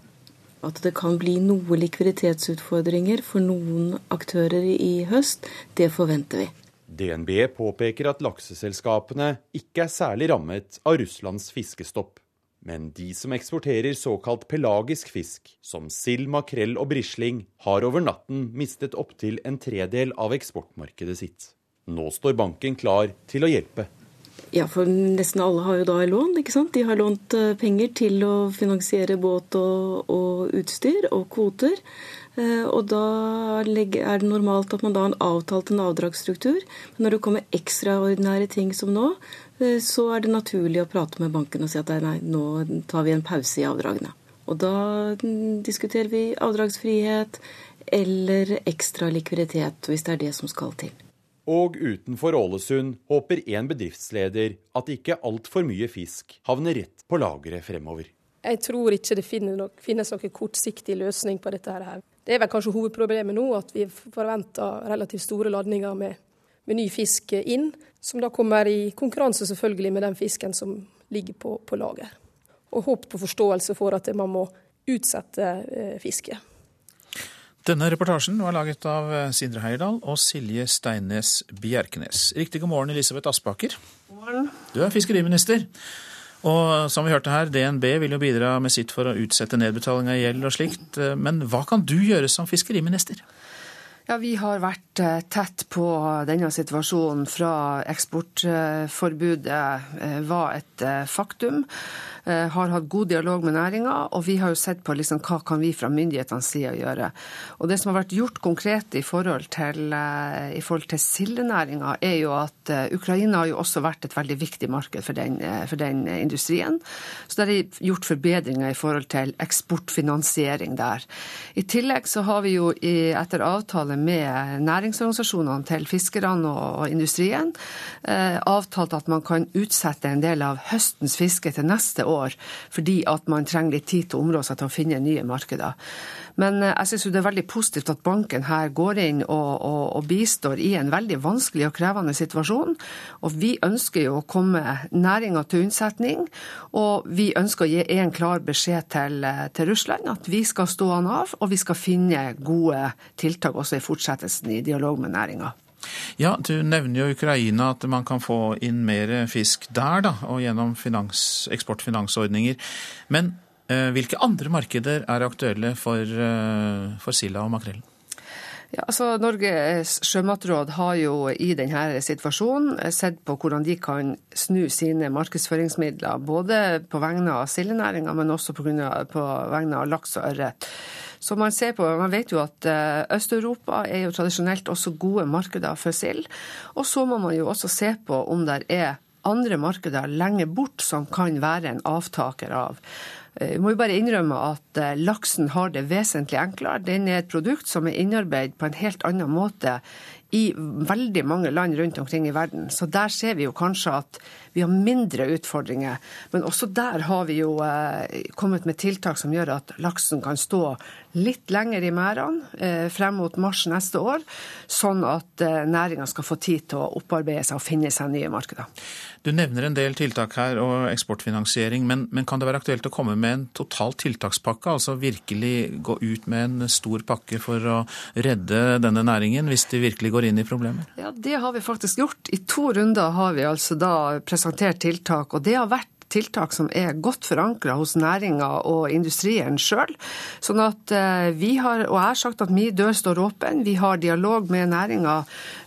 At det kan bli noe likviditetsutfordringer for noen aktører i høst, det forventer vi. DNB påpeker at lakseselskapene ikke er særlig rammet av Russlands fiskestopp. Men de som eksporterer såkalt pelagisk fisk, som sild, makrell og brisling, har over natten mistet opptil en tredel av eksportmarkedet sitt. Nå står banken klar til å hjelpe. Ja, for nesten alle har jo da lån, ikke sant. De har lånt eh, penger til å finansiere båt og, og utstyr og kvoter. Eh, og da er det normalt at man da har avtalt en avdragsstruktur. Men når det kommer ekstraordinære ting som nå, så er det naturlig å prate med banken og si at nei, nå tar vi en pause i avdragene. Og da mm, diskuterer vi avdragsfrihet eller ekstra likviditet, hvis det er det som skal til. Og utenfor Ålesund håper en bedriftsleder at ikke altfor mye fisk havner rett på lageret fremover. Jeg tror ikke det finnes noen kortsiktig løsning på dette. her. Det er vel kanskje hovedproblemet nå, at vi forventer relativt store ladninger med, med, ny fisk inn, som da kommer i konkurranse selvfølgelig med den fisken som ligger på, på lager. Og håp på forståelse for at man må utsette eh, fisket. Denne reportasjen var laget av eh, Sindre Heierdal og Silje Steines Bjerkenes. Riktig god morgen, Elisabeth Aspaker. God morgen. Du er fiskeriminister. Og som vi hørte her, DNB vil jo bidra med sitt for å utsette nedbetaling av gjeld og slikt. Men hva kan du gjøre som fiskeriminister? Ja, Vi har vært eh, tett på denne situasjonen fra eksportforbudet eh, var et faktum. Eh, har hatt god dialog med næringa, og vi har jo sett på liksom, hva kan vi fra myndighetenes side gjøre. Og Det som har vært gjort konkret i forhold til, eh, i forhold til sildenæringa, er jo at eh, Ukraina har jo også vært et veldig viktig marked for den, for den industrien. Så det er gjort forbedringer i forhold til eksportfinansiering der. I tillegg så har vi jo i, etter avtale med næringsorganisasjonene til fiskerne og industrien eh, avtalt at man kan utsette en del av høstens fiske til neste år år, fordi at man trenger litt tid til å områ seg til å finne nye markeder. Men eh, jeg syns det er veldig positivt at banken her går inn og, og, og, bistår i en veldig vanskelig og krevende situasjon. Og vi ønsker jo å komme næringa til unnsetning, og vi ønsker å gi en klar beskjed til, eh, til Russland at vi skal stå an av, og vi skal finne gode tiltak også i fortsettelsen i dialog med næringa. Ja, Du nevner jo Ukraina, at man kan få inn mer fisk der, da, og gjennom finans, eksportfinansordninger. Men eh, hvilke andre markeder er aktuelle for, eh, for silda og makrellen? Ja, altså Norges sjømatråd har jo i denne situasjonen sett på hvordan de kan snu sine markedsføringsmidler, både på vegne av sildenæringa, men også på, på vegne av laks og ørret. Så man ser på, man vet jo at eh, Øst-Europa er jo tradisjonelt også gode markeder for sild. Og så må man jo også se på om det er andre markeder lenge bort som kan være en avtaker av. Vi eh, må jo bare innrømme at eh, laksen har det vesentlig enklere. Den er et produkt som er innarbeidet på en helt annen måte i veldig mange land rundt omkring i verden. Så der ser vi jo kanskje at vi har mindre utfordringer. Men også der har vi jo eh, kommet med tiltak som gjør at laksen kan stå litt lenger i merdene eh, frem mot mars neste år, sånn at eh, næringa skal få tid til å opparbeide seg og finne seg nye markeder. Du nevner en del tiltak her og eksportfinansiering, men, men, kan det være aktuelt å komme med en total tiltakspakke? Altså virkelig gå ut med en stor pakke for å redde denne næringen, hvis de virkelig går inn i problemer? Ja, det har vi faktisk gjort. I to runder har vi altså da presentert tiltak, og det har vært tiltak som er godt forankra hos næringa og industrien sjøl. Sånn at eh, vi har, og jeg har sagt at min dør står åpen. Vi har dialog med næringa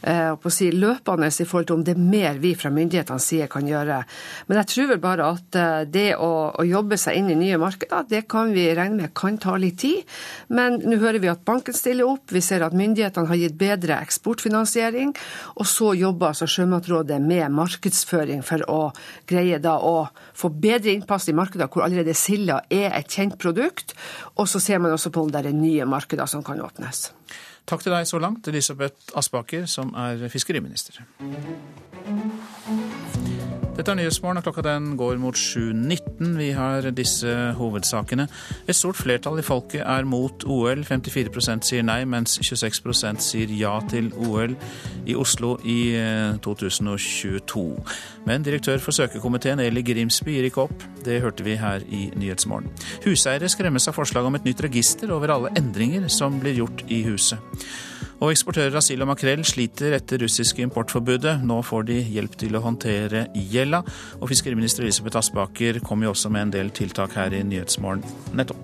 eh, si, løpende i forhold til om det er mer vi fra myndighetenes side kan gjøre. Men jeg tror vel bare at eh, det å, å jobbe seg inn i nye markeder, det kan vi regne med kan ta litt tid. Men nå hører vi at banken stiller opp, vi ser at myndighetene har gitt bedre eksportfinansiering, og så jobber altså Sjømatrådet med markedsføring for å greie da å få bedre innpass i markeder hvor allerede silda er et kjent produkt. Og så ser man også på om det er nye markeder som kan åpnes. Takk til deg så langt, Elisabeth Aspaker, som er fiskeriminister. Dette er Nyhetsmorgen, og klokka den går mot 7.19. Vi har disse hovedsakene. Et stort flertall i folket er mot OL. 54% sier nei, mens 26% sier ja til OL i Oslo i 2022. Eh, Men direktør for søkekomiteen Eli Grimsby gir ikke opp. Det hørte vi her i Nyhetsmorgen. Huseiere skremmes av forslag om et nytt register over alle endringer som blir gjort i huset. Og eksportører av sild og makrell sliter etter russiske importforbudet. Nå får de hjelp til å håndtere gjelda. Og fiskeriminister Elisabeth Aspaker kom jo også med en del tiltak her i Nyhetsmorgen nettopp.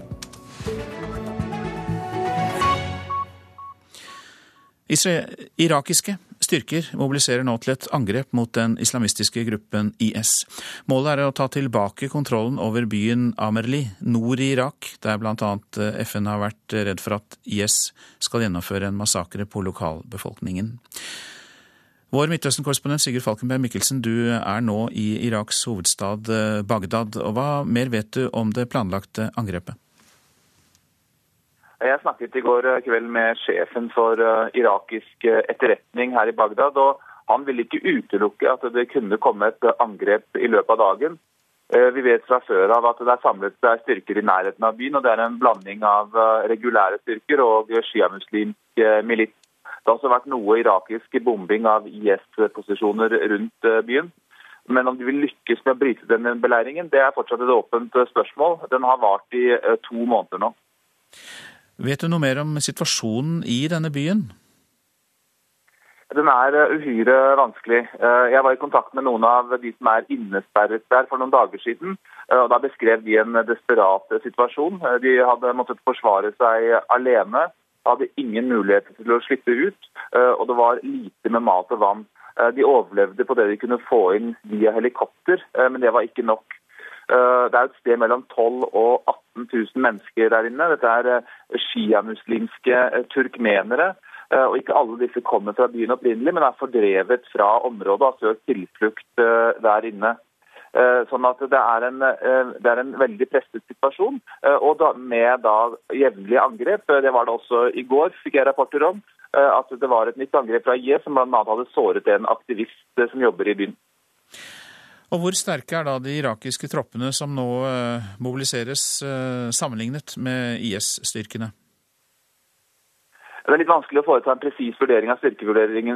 Irakiske styrker mobiliserer nå til et angrep mot den islamistiske gruppen IS. Målet er å ta tilbake kontrollen over byen Amerli nord i Irak, der bl.a. FN har vært redd for at IS skal gjennomføre en massakre på lokalbefolkningen. Vår Midtøsten-korrespondent Sigurd Falkenberg Mikkelsen, du er nå i Iraks hovedstad Bagdad. og Hva mer vet du om det planlagte angrepet? Jeg snakket i går eh, kveld med sjefen for uh, irakisk eh, etterretning her i Bagdad. og Han ville ikke utelukke at det kunne komme et angrep i løpet av dagen. Vi vet fra før av at det er samlet styrker i nærheten av byen. og Det er en blanding av regulære styrker og sjiamuslimsk milits. Det har også vært noe irakisk bombing av IS-posisjoner rundt byen. Men om de vil lykkes med å bryte denne beleiringen, det er fortsatt et åpent spørsmål. Den har vart i to måneder nå. Vet du noe mer om situasjonen i denne byen? Den er eh, uhyre vanskelig. Eh, jeg var i kontakt med noen av de som er innesperret der for noen dager siden. Eh, og Da beskrev de en desperat situasjon. De hadde måttet forsvare seg alene. Hadde ingen mulighet til å slippe ut, og det var lite med mat og vann. De overlevde på det de kunne få inn via helikopter, men det var ikke nok. Eh, det er et sted mellom 12 og 18 000 mennesker der inne. Dette er eh, sjiamuslimske eh, turkmenere. Og Ikke alle disse kommer fra byen opprinnelig, men er fordrevet fra området og har søkt tilflukt der inne. Sånn at det er, en, det er en veldig presset situasjon. Og da, med da jevnlige angrep. Det var det også i går, fikk jeg rapporter om. At det var et nytt angrep fra IS som bl.a. hadde såret en aktivist som jobber i byen. Og Hvor sterke er da de irakiske troppene som nå eh, mobiliseres, eh, sammenlignet med IS-styrkene? Det er litt vanskelig å foreta en presis vurdering av,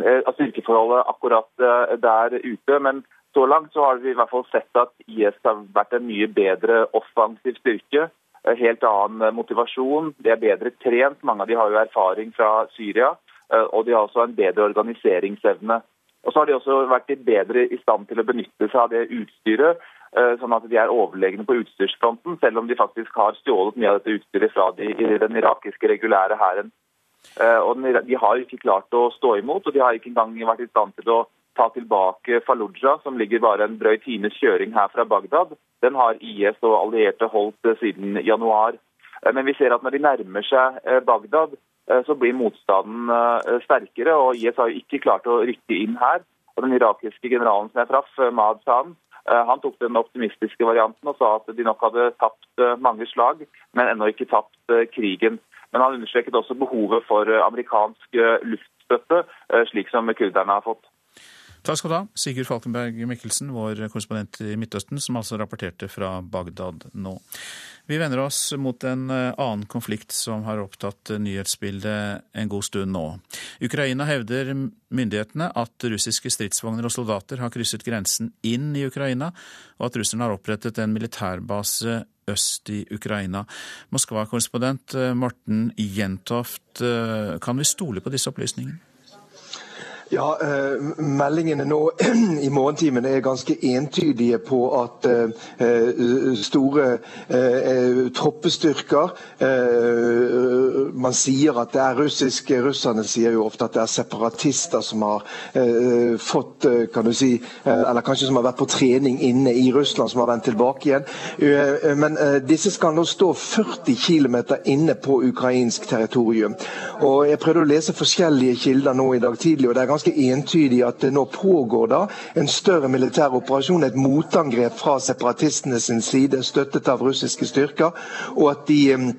eh, av styrkeforholdet akkurat der ute. Men så langt så har vi i hvert fall sett at IS har vært en mye bedre offensiv styrke. Helt annen motivasjon. De er bedre trent. Mange av de har jo erfaring fra Syria. Og de har også en bedre organiseringsevne. Og så har de også vært bedre i stand til å benytte seg av det utstyret, eh, sånn at de er overlegne på utstyrsfronten, selv om de faktisk har stjålet mye av dette utstyret fra de, den irakiske regulære hæren. Eh, De har ikke klart å stå imot, og de har ikke engang vært i stand til å ta tilbake Fallujah, som ligger bare en drøy times kjøring her fra Bagdad. Den har IS og allierte holdt eh, siden januar. Men vi ser at når de nærmer seg Bagdad, så blir motstanden eh, sterkere. og IS har ikke klart å rykke inn her. Og Den irakiske generalen som jeg traff, Mahd Mahad San, han tok den optimistiske varianten og sa at de nok hadde tapt mange slag, men ennå ikke tapt krigen. Men han understreket også behovet for amerikansk luftstøtte, slik som kurderne har fått. Takk skal du ha, Sigurd Falkenberg Mikkelsen, vår korrespondent i Midtøsten, som altså rapporterte fra Bagdad nå. Vi vender oss mot en eh, annen konflikt som har opptatt nyhetsbildet en god stund nå. Ukraina hevder myndighetene at russiske stridsvogner og soldater har krysset grensen inn i Ukraina, og at russerne har opprettet en militærbase øst i Ukraina. Moskva-korrespondent eh, Morten Jentoft, eh, kan vi stole på disse opplysningene? Ja, eh, Meldingene nå <clears throat> i morgentimene er ganske entydige på at eh, store eh, troppestyrker eh, Man sier at det er russiske Russerne sier jo ofte at det er separatister som har eh, fått eh, kan du si, Eller kanskje som har vært på trening inne i Russland, som har vendt tilbake igjen. men disse skal nå stå 40 km inne på ukrainsk territorium. Og Jeg prøvde å lese forskjellige kilder nå i dag tidlig. og det er ganske ganske entydig at det nå pågår da en større militær operasjon, et motangrep fra separatistene sin side, støttet av russiske styrker. og at de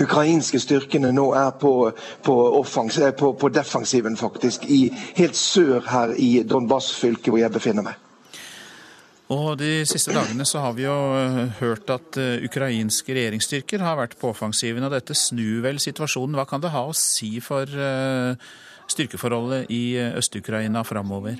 ukrainske styrkene nå er på, på, offens, eh, på, på defensiven, faktisk, i, helt sør her i Donbas-fylket, hvor jeg befinner meg. Og De siste dagene så har vi jo eh, hørt at uh, ukrainske regjeringsstyrker har vært på offensiven. og Dette snur vel situasjonen. Hva kan det ha å si for uh, styrkeforholdet i Øst-Ukraina framover?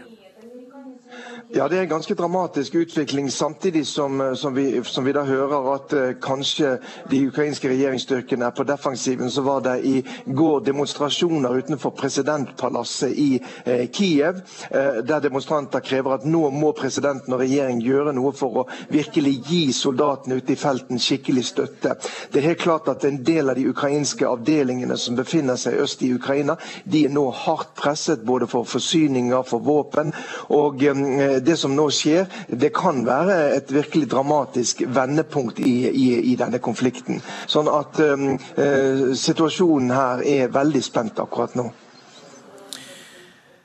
Ja, Det er en ganske dramatisk utvikling, samtidig som, eh, som, vi, som vi, da hører at uh, kanskje de ukrainske regjeringsstyrkene er på defensiven. Så var det i går demonstrasjoner utenfor presidentpalasset i eh, Kiev, eh, der demonstranter krever at nå må presidenten og regjeringen gjøre noe for å virkelig gi soldatene ute i felten skikkelig støtte. Det er helt klart at en del av de ukrainske avdelingene som befinner seg øst i Ukraina, de er nå hardt presset både for forsyninger, for våpen. og um, det som nå skjer, det kan være et virkelig dramatisk vendepunkt i, i, i denne konflikten. Sånn at um, uh, situasjonen her er veldig spent akkurat nå.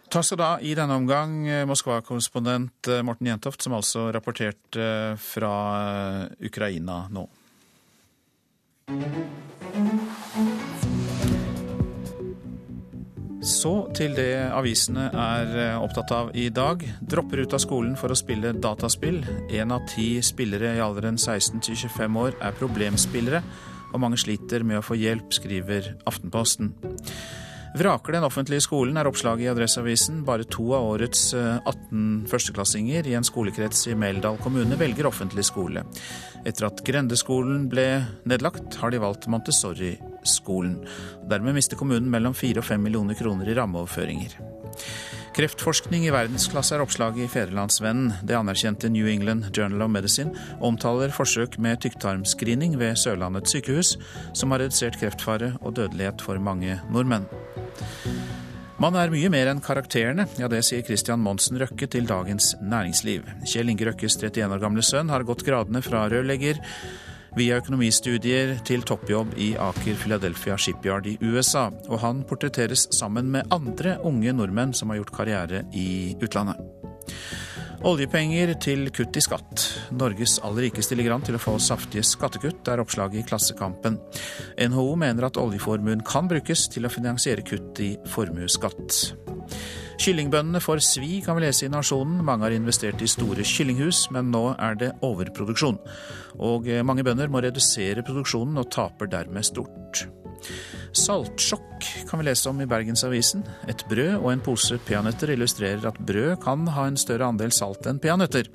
Takk skal du ha i denne omgang, eh, Moskva-korrespondent eh, Morten Jentoft, som altså rapporterte fra Ukraina nå. Så til det avisene er eh, opptatt av i dag. Dropper ut av skolen for å spille dataspill. Én av ti spillere i alderen 16 til 25 år er problemspillere, og mange sliter med å få hjelp, skriver Aftenposten. Vraker den offentlige skolen, er oppslaget i Adresseavisen. Bare to av årets 18 eh, førsteklassinger i en skolekrets i Meldal kommune velger offentlig skole. Etter at Grendeskolen ble nedlagt, har de valgt Montessori-skole skolen. Dermed mister kommunen mellom 4 og 5 millioner kroner i rammeoverføringer. Kreftforskning i verdensklasse er oppslaget i Fedrelandsvennen. Det anerkjente New England Journal of Medicine omtaler forsøk med tykktarmscreening ved Sørlandets sykehus, som har redusert kreftfare og dødelighet for mange nordmenn. Man er mye mer enn karakterene, ja det sier Christian Monsen Røkke til Dagens Næringsliv. Kjell Inge Røkkes 31 år gamle sønn har gått gradene fra rørlegger via økonomistudier til toppjobb i Aker Philadelphia Shipyard i USA, og han portretteres sammen med andre unge nordmenn som har gjort karriere i utlandet. Oljepenger til kutt i skatt. Norges aller rikeste ligger an til å få saftige skattekutt, er oppslaget i Klassekampen. NHO mener at oljeformuen kan brukes til å finansiere kutt i formuesskatt. Kyllingbøndene får svi, kan vi lese i Nasjonen. Mange har investert i store kyllinghus, men nå er det overproduksjon. Og eh, mange bønder må redusere produksjonen og taper dermed stort. Saltsjokk kan vi lese om i Bergensavisen. Et brød og en pose peanøtter illustrerer at brød kan ha en større andel salt enn peanøtter.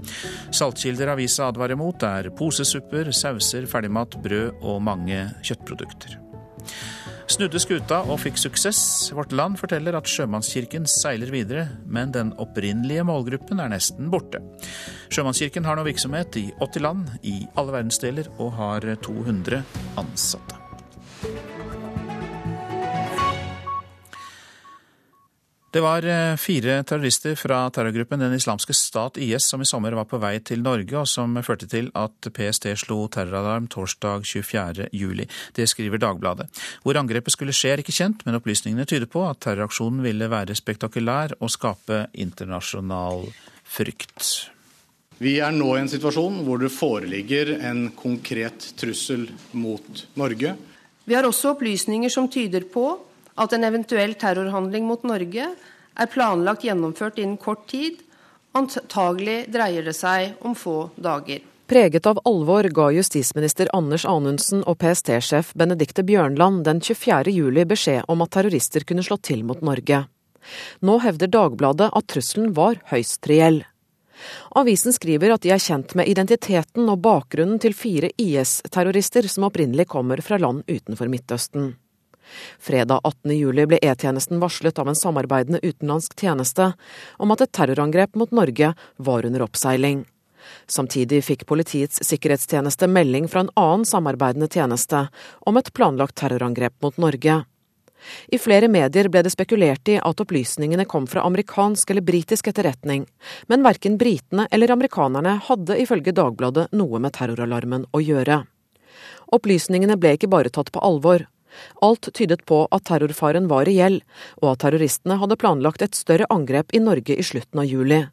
Saltkilder avisa advarer mot er posesupper, sauser, ferdigmat, brød og mange kjøttprodukter snudde skuta og fikk suksess. Vårt Land forteller at Sjømannskirken seiler videre, men den opprinnelige målgruppen er nesten borte. Sjømannskirken har nå virksomhet i 80 land i alle verdensdeler og har 200 ansatte. Det var eh, fire terrorister fra terrorgruppen Den islamske stat, IS, som i sommer var på vei til Norge, og som førte til at PST slo terroralarm torsdag 24. juli. Det skriver Dagbladet. Hvor angrepet skulle skje er ikke kjent, men opplysningene tyder på at terroraksjonen ville være spektakulær og skape internasjonal frykt. Vi er nå i en situasjon hvor det foreligger en konkret trussel mot Norge. Vi har også opplysninger som tyder på at en eventuell terrorhandling mot Norge er planlagt gjennomført innen kort tid. Antagelig dreier det seg om få dager. Preget av alvor ga justisminister Anders Anundsen og PST-sjef Benedicte Bjørnland den 24. juli beskjed om at terrorister kunne slå til mot Norge. Nå hevder Dagbladet at trusselen var høyst reell. Avisen skriver at de er kjent med identiteten og bakgrunnen til fire IS-terrorister som opprinnelig kommer fra land utenfor Midtøsten. Fredag 18. juli ble E-tjenesten varslet av en samarbeidende utenlandsk tjeneste om at et terrorangrep mot Norge var under oppseiling. Samtidig fikk Politiets sikkerhetstjeneste melding fra en annen samarbeidende tjeneste om et planlagt terrorangrep mot Norge. I flere medier ble det spekulert i at opplysningene kom fra amerikansk eller britisk etterretning, men verken britene eller amerikanerne hadde ifølge Dagbladet noe med terroralarmen å gjøre. Opplysningene ble ikke bare tatt på alvor. Alt tydet på at terrorfaren var reell, og at terroristene hadde planlagt et større angrep i Norge i slutten av juli.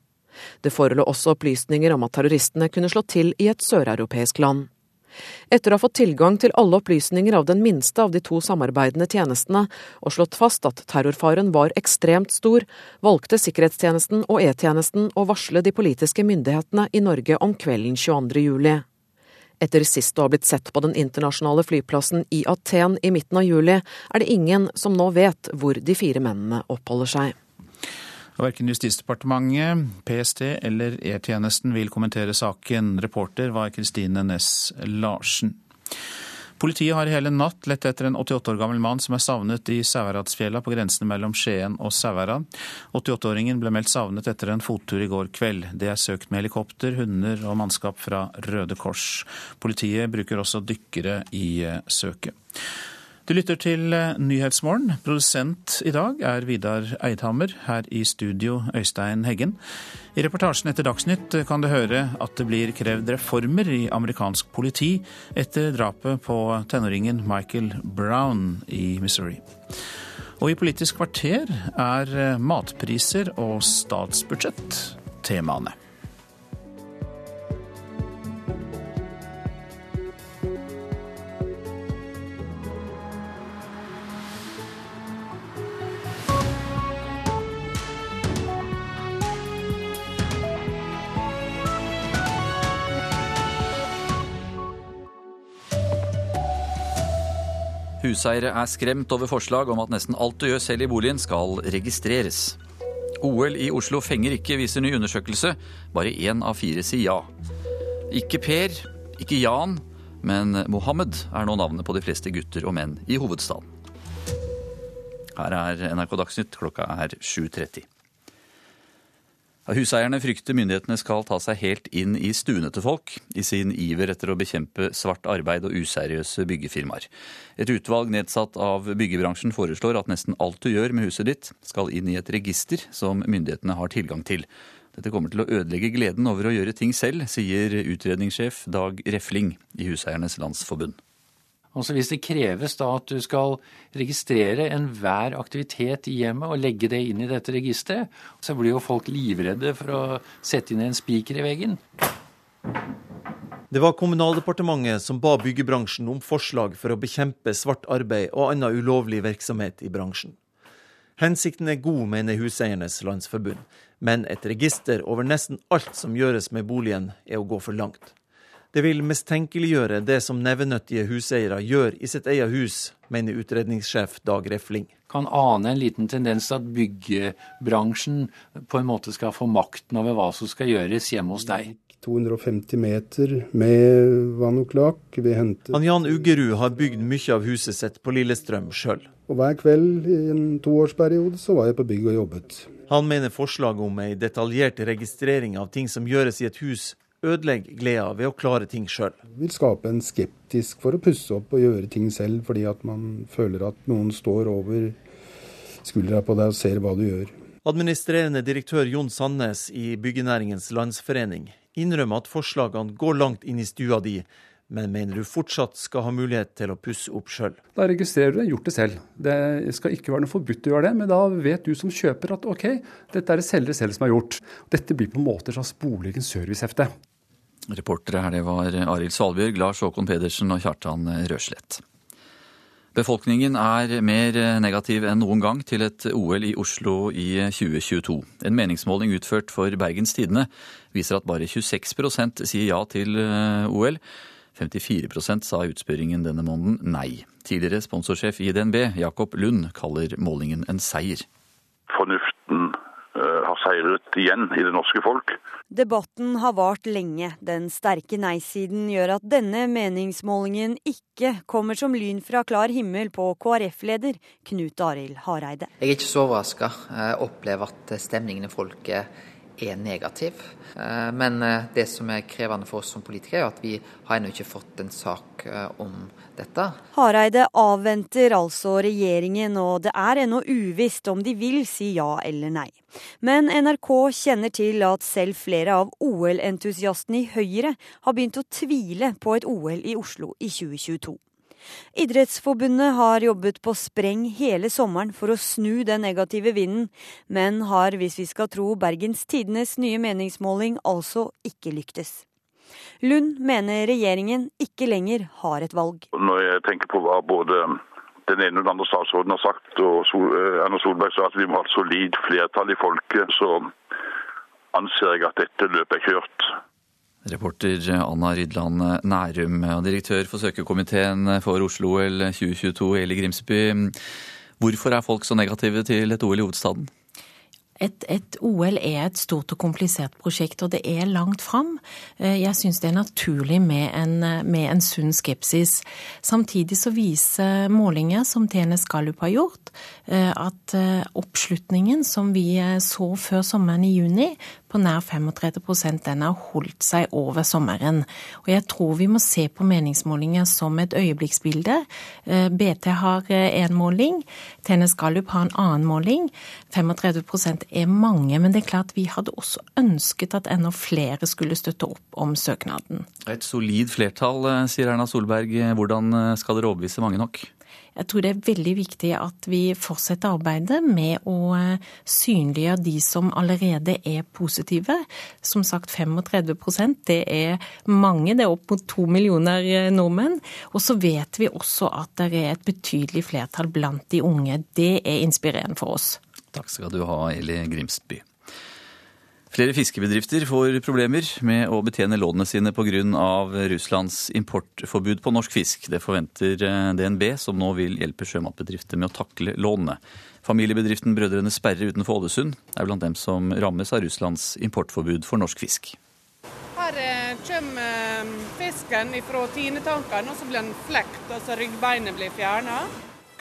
Det forelå også opplysninger om at terroristene kunne slå til i et søreuropeisk land. Etter å ha fått tilgang til alle opplysninger av den minste av de to samarbeidende tjenestene, og slått fast at terrorfaren var ekstremt stor, valgte sikkerhetstjenesten og E-tjenesten å varsle de politiske myndighetene i Norge om kvelden 22. juli. Etter sist å ha blitt sett på den internasjonale flyplassen i Aten i midten av juli, er det ingen som nå vet hvor de fire mennene oppholder seg. Verken Justisdepartementet, PST eller E-tjenesten vil kommentere saken. Reporter var Kristine Næss Larsen. Politiet har hele natt lett etter en 88 år gammel mann som er savnet i Sauherradsfjella på grensen mellom Skien og Sauherad. 88-åringen ble meldt savnet etter en fottur i går kveld. Det er søkt med helikopter, hunder og mannskap fra Røde Kors. Politiet bruker også dykkere i eh, søket. Du lytter til eh, Nyhetsmorgen. Produsent i dag er Vidar Eidhammer. Her i studio Øystein Heggen. I reportasjen etter Dagsnytt kan du høre at det blir krevd reformer i amerikansk politi etter drapet på tenåringen Michael Brown i Missouri. Og i Politisk kvarter er eh, matpriser og statsbudsjett temaene. Huseiere er skremt over forslag om at nesten alt du gjør selv i boligen skal registreres. OL i Oslo fenger ikke, viser ny undersøkelse. Bare én av fire sier ja. Ikke Per, ikke Jan, men Mohammed er nå navnet på de fleste gutter og menn i hovedstaden. Her er NRK Dagsnytt, klokka er 7.30. Huseierne frykter myndighetene skal ta seg helt inn i stuene til folk, i sin iver etter å bekjempe svart arbeid og useriøse byggefirmaer. Et utvalg nedsatt av byggebransjen foreslår at nesten alt du gjør med huset ditt, skal inn i et register som myndighetene har tilgang til. Dette kommer til å ødelegge gleden over å gjøre ting selv, sier utredningssjef Dag Refling i Huseiernes Landsforbund. Altså Hvis det kreves da at du skal registrere enhver aktivitet i hjemmet og legge det inn i dette registeret, så blir jo folk livredde for å sette inn en spiker i veggen. Det var Kommunaldepartementet som ba byggebransjen om forslag for å bekjempe svart arbeid og annen ulovlig virksomhet i bransjen. Hensikten er god, mener Huseiernes Landsforbund, men et register over nesten alt som gjøres med boligen, er å gå for langt. Det vil mistenkeliggjøre det som nevenyttige huseiere gjør i sitt eget hus, mener utredningssjef Dag Refling. Kan ane en liten tendens til at byggebransjen på en måte skal få makten over hva som skal gjøres hjemme hos deg. 250 meter med vann og kloakk. Han Jan Uggerud har bygd mye av huset sitt på Lillestrøm sjøl. Og hver kveld i en toårsperiode så var jeg på bygg og jobbet. Han mener forslaget om ei detaljert registrering av ting som gjøres i et hus, ødelegger gleda ved å klare ting sjøl. Vil skape en skeptisk for å pusse opp og gjøre ting selv, fordi at man føler at noen står over skuldra på deg og ser hva du gjør. Administrerende direktør Jon Sandnes i Byggenæringens Landsforening innrømmer at forslagene går langt inn i stua di, men mener du fortsatt skal ha mulighet til å pusse opp sjøl? Da registrerer du det, gjort det selv. Det skal ikke være noe forbudt å gjøre det, men da vet du som kjøper at OK, dette er det selger selv som har gjort. Dette blir på en måte et slags boligens servicehefte. Reportere her det var Arild Svalbjørg, Lars Håkon Pedersen og Kjartan Røslett. Befolkningen er mer negativ enn noen gang til et OL i Oslo i 2022. En meningsmåling utført for Bergens Tidende viser at bare 26% sier ja til eh, OL. 54% sa utspørringen denne måneden nei. Tidligere sponsorsjef i DNB, Jakob Lund, kaller målingen en seier. Fornuften har seiret igjen i det norske folk. Debatten har vart lenge. Den sterke nei-siden gjør at denne meningsmålingen ikke kommer som lyn fra klar himmel på KrF-leder Knut Arild Hareide. Jeg er ikke så overraska. Jeg opplever at stemningen i folket er negativ. Eh, men eh, det som er krevende for oss som politikere, er at vi har ennå ikke fått en sak eh, om dette. Hareide avventer altså regjeringen, og det er ennå uvisst om de vil si ja eller nei. Men NRK kjenner til at selv flere av OL-entusiastene i Høyre har begynt å tvile på et OL i Oslo i 2022. Idrettsforbundet har jobbet på spreng hele sommeren for å snu den negative vinden, men har, hvis vi skal tro Bergens Tidenes nye meningsmåling, altså ikke lyktes. Lund mener regjeringen ikke lenger har et valg. Når jeg tenker på hva både den ene og den andre statsråden har sagt, og eh, Erna Solberg sa at vi må ha et solid flertall i folket, så anser jeg at dette løpet er kjørt. Reporter Anna Rydland Nærum direktør for søkerkomiteen for Oslo-OL 2022, Eli Grimsby. Hvorfor er folk så negative til et OL i hovedstaden? Et, et, OL er et stort og komplisert prosjekt, og det er langt fram. Eh, jeg syns det er naturlig med en, med en, sunn skepsis. Samtidig så viser målinger som TNS Gallup har gjort, eh, at eh, oppslutningen som vi så før sommeren i juni, på nær 35% den har holdt seg over sommeren. Og jeg tror vi må se på meningsmålinger som et øyeblikksbilde. BT har én måling, Tennis Gallup har en annen måling. 35% er mange, men det er klart vi hadde også ønsket at enda flere skulle støtte opp om søknaden. Et solid flertall, eh, sier Erna Solberg. Hvordan eh, skal dere overbevise mange nok? Jeg tror det er veldig viktig at vi fortsetter arbeidet med å eh, synliggjøre de som allerede er positive. Som sagt 35% det er mange, det er opp mot to millioner nordmenn. Og så vet vi også at det er et betydelig flertall blant de unge. Det er inspirerende for oss. Takk skal du ha, Eli Grimsby. Flere fiskebedrifter får problemer med å betjene lånene sine pga. Russlands importforbud på norsk fisk. Det forventer eh, DNB, som nå vil hjelpe sjømatbedrifter med å takle lånene. Familiebedriften Brødrene Sperre utenfor Ålesund er blant dem som rammes av Russlands importforbud for norsk fisk. Her eh, kommer eh, fisken fra tinetankene, og så blir den flekt, altså ryggbeinet blir fjerna.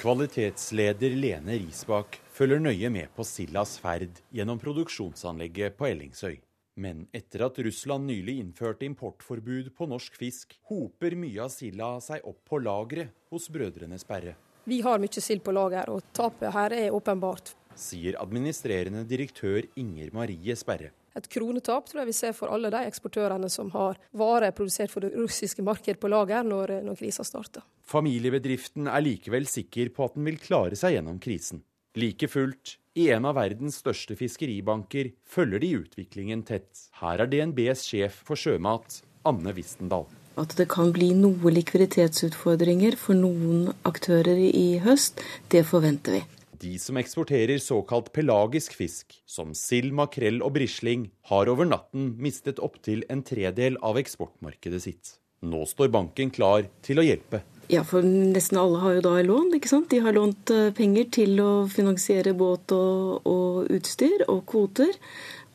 Kvalitetsleder Lene Risbakk følger nøye med på sildas ferd gjennom produksjonsanlegget på Ellingsøy. Men etter at Russland nylig innførte importforbud på norsk fisk, hoper mye av silda seg opp på lageret hos Brødrene Sperre. Vi har mye sild på lager, og tapet her er åpenbart. Sier administrerende direktør Inger Marie Sperre. Et kronetap tror jeg vi ser for alle de eksportørene som har varer produsert for det russiske markedet på lager når, når krisa starter. Familiebedriften er likevel sikker på at den vil klare seg gjennom krisen. Like fullt, i en av verdens største fiskeribanker følger de utviklingen tett. Her er DNBs sjef for sjømat, Anne Wistendal. At det kan bli noe likviditetsutfordringer for noen aktører i høst, det forventer vi. De som eksporterer såkalt pelagisk fisk, som sild, makrell og brisling, har over natten mistet opptil en tredel av eksportmarkedet sitt. Nå står banken klar til å hjelpe. Ja, for nesten alle har jo da lån. ikke sant? De har lånt eh, penger til å finansiere båt og, og utstyr og kvoter.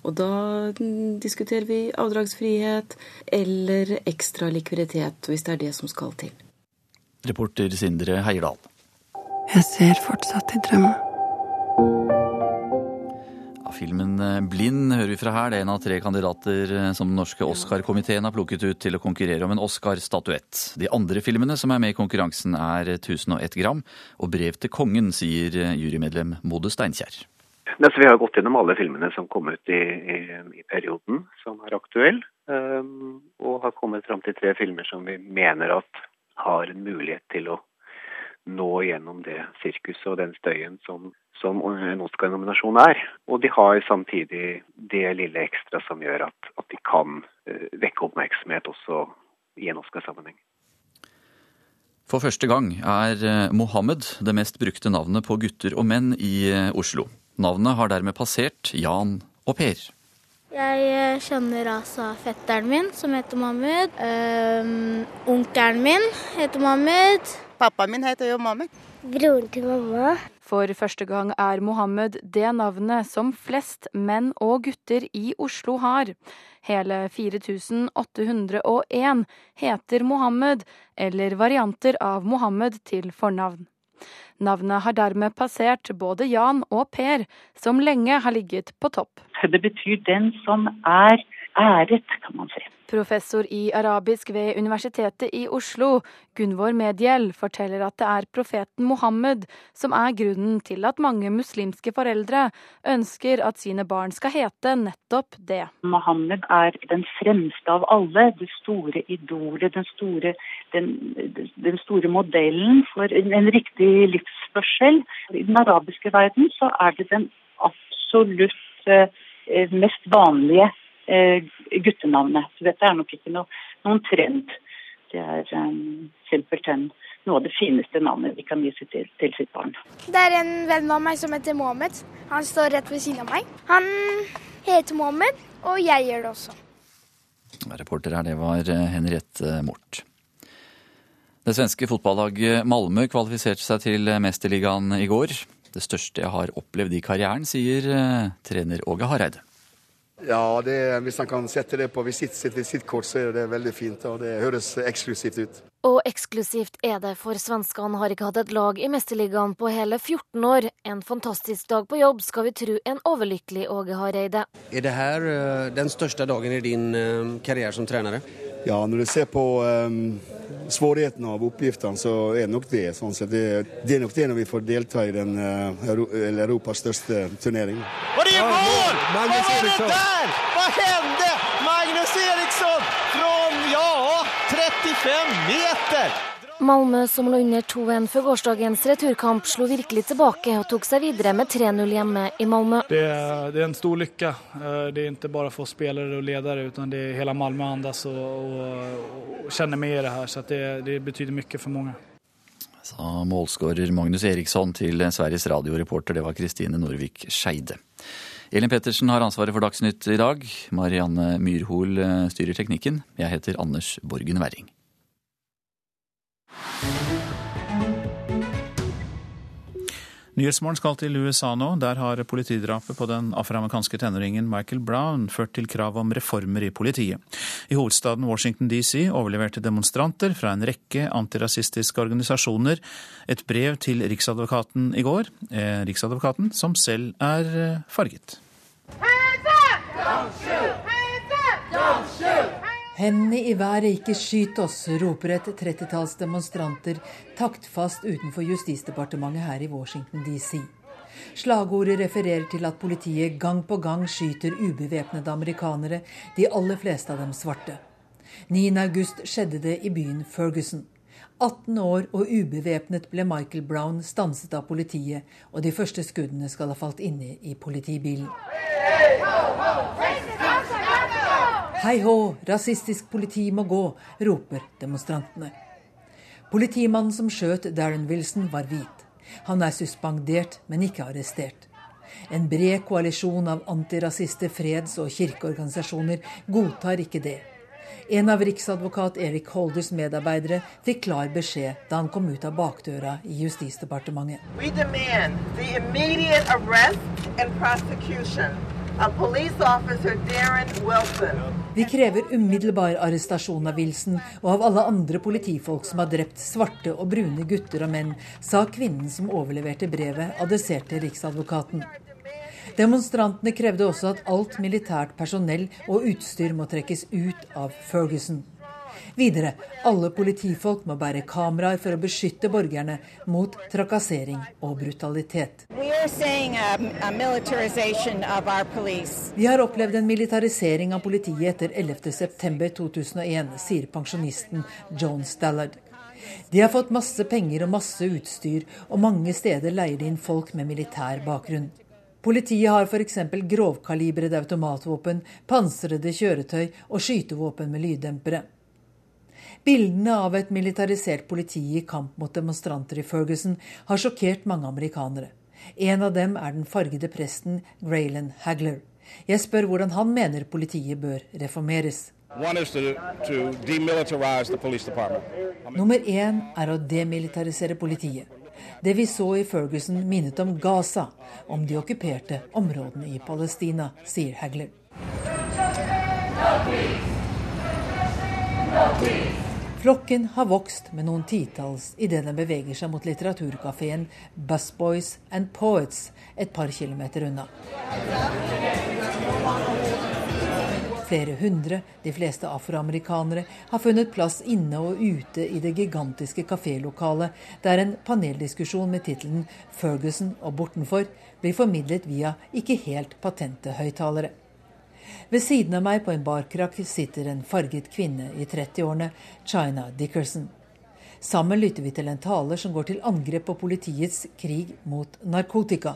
Og da mm, diskuterer vi avdragsfrihet eller ekstra likviditet, hvis det er det som skal til. Reporter Sindre Heierdal. Jeg ser fortsatt i drømmer. Filmen eh, 'Blind' hører vi fra her. Det er en av tre kandidater eh, som den norske Oscar-komiteen har plukket ut til å konkurrere om en Oscar-statuett. De andre filmene som er med i konkurransen er 1001 gram' og 'Brev til kongen', sier eh, jurymedlem Mode Steinkjer. vi har gått gjennom alle filmene som kom ut i, i, i perioden som er aktuell, um, og har kommet fram til tre filmer som vi mener at har en mulighet til å nå gjennom det sirkuset og den støyen som, som en Oscar-nominasjon er. Og de har samtidig det lille ekstra som gjør at, at de kan uh, vekke oppmerksomhet også i en Oscar-sammenheng. For første gang er eh, Mohammed det mest brukte navnet på gutter og menn i eh, Oslo. Navnet har dermed passert Jan og Per. Jeg eh, kjenner altså fetteren min, som heter Mohammed. Um, onkelen min heter Mohammed. Pappaen min heter jo Mohammed. Broren til mamma. For første gang er Mohammed det navnet som flest menn og gutter i Oslo har. Hele 4801 heter Mohammed, eller varianter av Mohammed til fornavn. Navnet har dermed passert både Jan og Per, som lenge har ligget på topp. Det betyr den som er æret, kan man si. Professor i arabisk ved Universitetet i Oslo, Gunvor Mediel, forteller at det er profeten Mohammed som er grunnen til at mange muslimske foreldre ønsker at sine barn skal hete nettopp det. Mohammed er den fremste av alle, det store idolet, den store, den, den store modellen for en, riktig livsførsel. I den arabiske verden så er det den absolutt eh, mest vanlige guttenavnet. Så dette er nok ikke noe, noen trend. Det er um, simpelthen noe av det fineste navnet vi kan gi til, til sitt barn. Det er en venn av meg som heter Mohammed. Han står rett ved siden av meg. Han heter Mohammed, og jeg gjør det også. Reporter her, det var eh, Henriette Mort. Det svenske fotballaget Malmö kvalifiserte seg til Mesterligaen i går. Det største jeg har opplevd i karrieren, sier eh, trener Åge Hareide. Ja, det, hvis han kan sette det på visitt, sitt visittkort, så er det veldig fint. Og det høres eksklusivt ut. Og eksklusivt er det, for svenskene har ikke hatt et lag i Mesterligaen på hele 14 år. En fantastisk dag på jobb, skal vi tro en overlykkelig Åge Hareide. Er det her uh, den største dagen i din uh, karriere som trener? Ja, når du ser på um, svårigheten av oppgiftene, så er det nok det. Sånn det, det, er nok det når vi får delta i den uh, Euro Europas største turnering. Og det er mål! Hva var det der? Hva hendte? Magnus Eriksson fra ja, 35 meter! Malmö, som lå under 2-1 før gårsdagens returkamp, slo virkelig tilbake og tok seg videre med 3-0 hjemme i Malmö. Det er, det er, en stor lykke. Eh, det er ikke bare for spillere og ledere, men det er hele Malmö andas og, og, og kjenner med i det her. Så det, det betyr mye for mange. Sa målskårer Magnus Eriksson til Sveriges radioreporter, det var Kristine Norvik Skeide. Elin Pettersen har ansvaret for Dagsnytt i dag. Marianne Myrhol eh, styrer teknikken. Jeg heter Anders Borgen Werring. Nyhetsmorgen skal til USA nå. Der har politidrapet på den afroamerikanske tenåringen Michael Brown ført til krav om reformer i politiet. I hovedstaden Washington DC overleverte demonstranter fra en rekke antirasistiske organisasjoner et brev til Riksadvokaten i går. Eh, Riksadvokaten som selv er farget. Hands up! Don't shoot! Don't shoot! Hendene i været, ikke skyt oss, roper et trettitalls demonstranter taktfast utenfor Justisdepartementet her i Washington DC. Slagordet refererer til at politiet gang på gang skyter ubevæpnede amerikanere, de aller fleste av dem svarte. 9.8 skjedde det i byen Ferguson. 18 år og ubevæpnet ble Michael Brown stanset av politiet, og de første skuddene skal ha falt inne i politibilen. Hey, ho, ho, Hei hå, rasistisk politi må gå, roper demonstrantene. Politimannen som skjøt Darren Wilson, var hvit. Han er suspendert, men ikke arrestert. En bred koalisjon av antirasister, freds- og kirkeorganisasjoner godtar ikke det. En av riksadvokat Erik Holders medarbeidere fikk klar beskjed da han kom ut av bakdøra i Justisdepartementet. Of police officer Darren arrest vi krever umiddelbar arrestasjon av Wilson og av alle andre politifolk som har drept svarte og brune gutter og menn, sa kvinnen som overleverte brevet, adresserte Riksadvokaten. Demonstrantene krevde også at alt militært personell og utstyr må trekkes ut av Ferguson. Videre, alle politifolk må bære kameraer for å beskytte borgerne mot trakassering og brutalitet. Vi har opplevd en militarisering av politiet etter 11.9.2001, sier pensjonisten Joan Stallard. De har fått masse penger og masse utstyr, og mange steder leier de inn folk med militær bakgrunn. Politiet har f.eks. grovkalibrede automatvåpen, pansrede kjøretøy og skytevåpen med lyddempere. Bildene av et militarisert politi i kamp mot demonstranter i Ferguson har sjokkert mange amerikanere. En av dem er den fargede presten Graylan Hagler. Jeg spør hvordan han mener politiet bør reformeres. Nummer én er å demilitarisere politiet. Det vi så i Ferguson minnet om Gaza, om de okkuperte områdene i Palestina, sier Hagler. Flokken har vokst med noen titalls idet den beveger seg mot litteraturkafeen Busboys and Poets et par kilometer unna. Flere hundre, de fleste afroamerikanere, har funnet plass inne og ute i det gigantiske kafélokalet, der en paneldiskusjon med tittelen 'Ferguson og bortenfor' blir formidlet via ikke helt patente høyttalere. Ved siden av meg på en barkrakk sitter en farget kvinne i 30-årene, China Dickerson. Sammen lytter vi til en taler som går til angrep på politiets krig mot narkotika.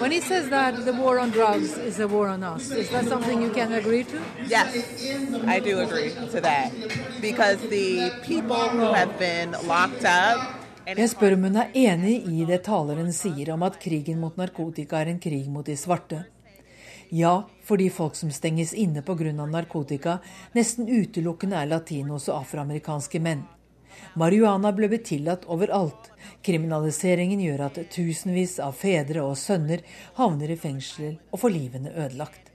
When he says that the war on drugs is a war on us, is that something you can agree to? Yes, I do agree to that. Because the people who have been locked up Jeg spør om hun er enig i det taleren sier om at krigen mot narkotika er en krig mot de svarte. Ja, fordi folk som stenges inne pga. narkotika, nesten utelukkende er latinos og afroamerikanske menn. Marihuana ble tillatt overalt. Kriminaliseringen gjør at tusenvis av fedre og sønner havner i fengsel og får livene ødelagt.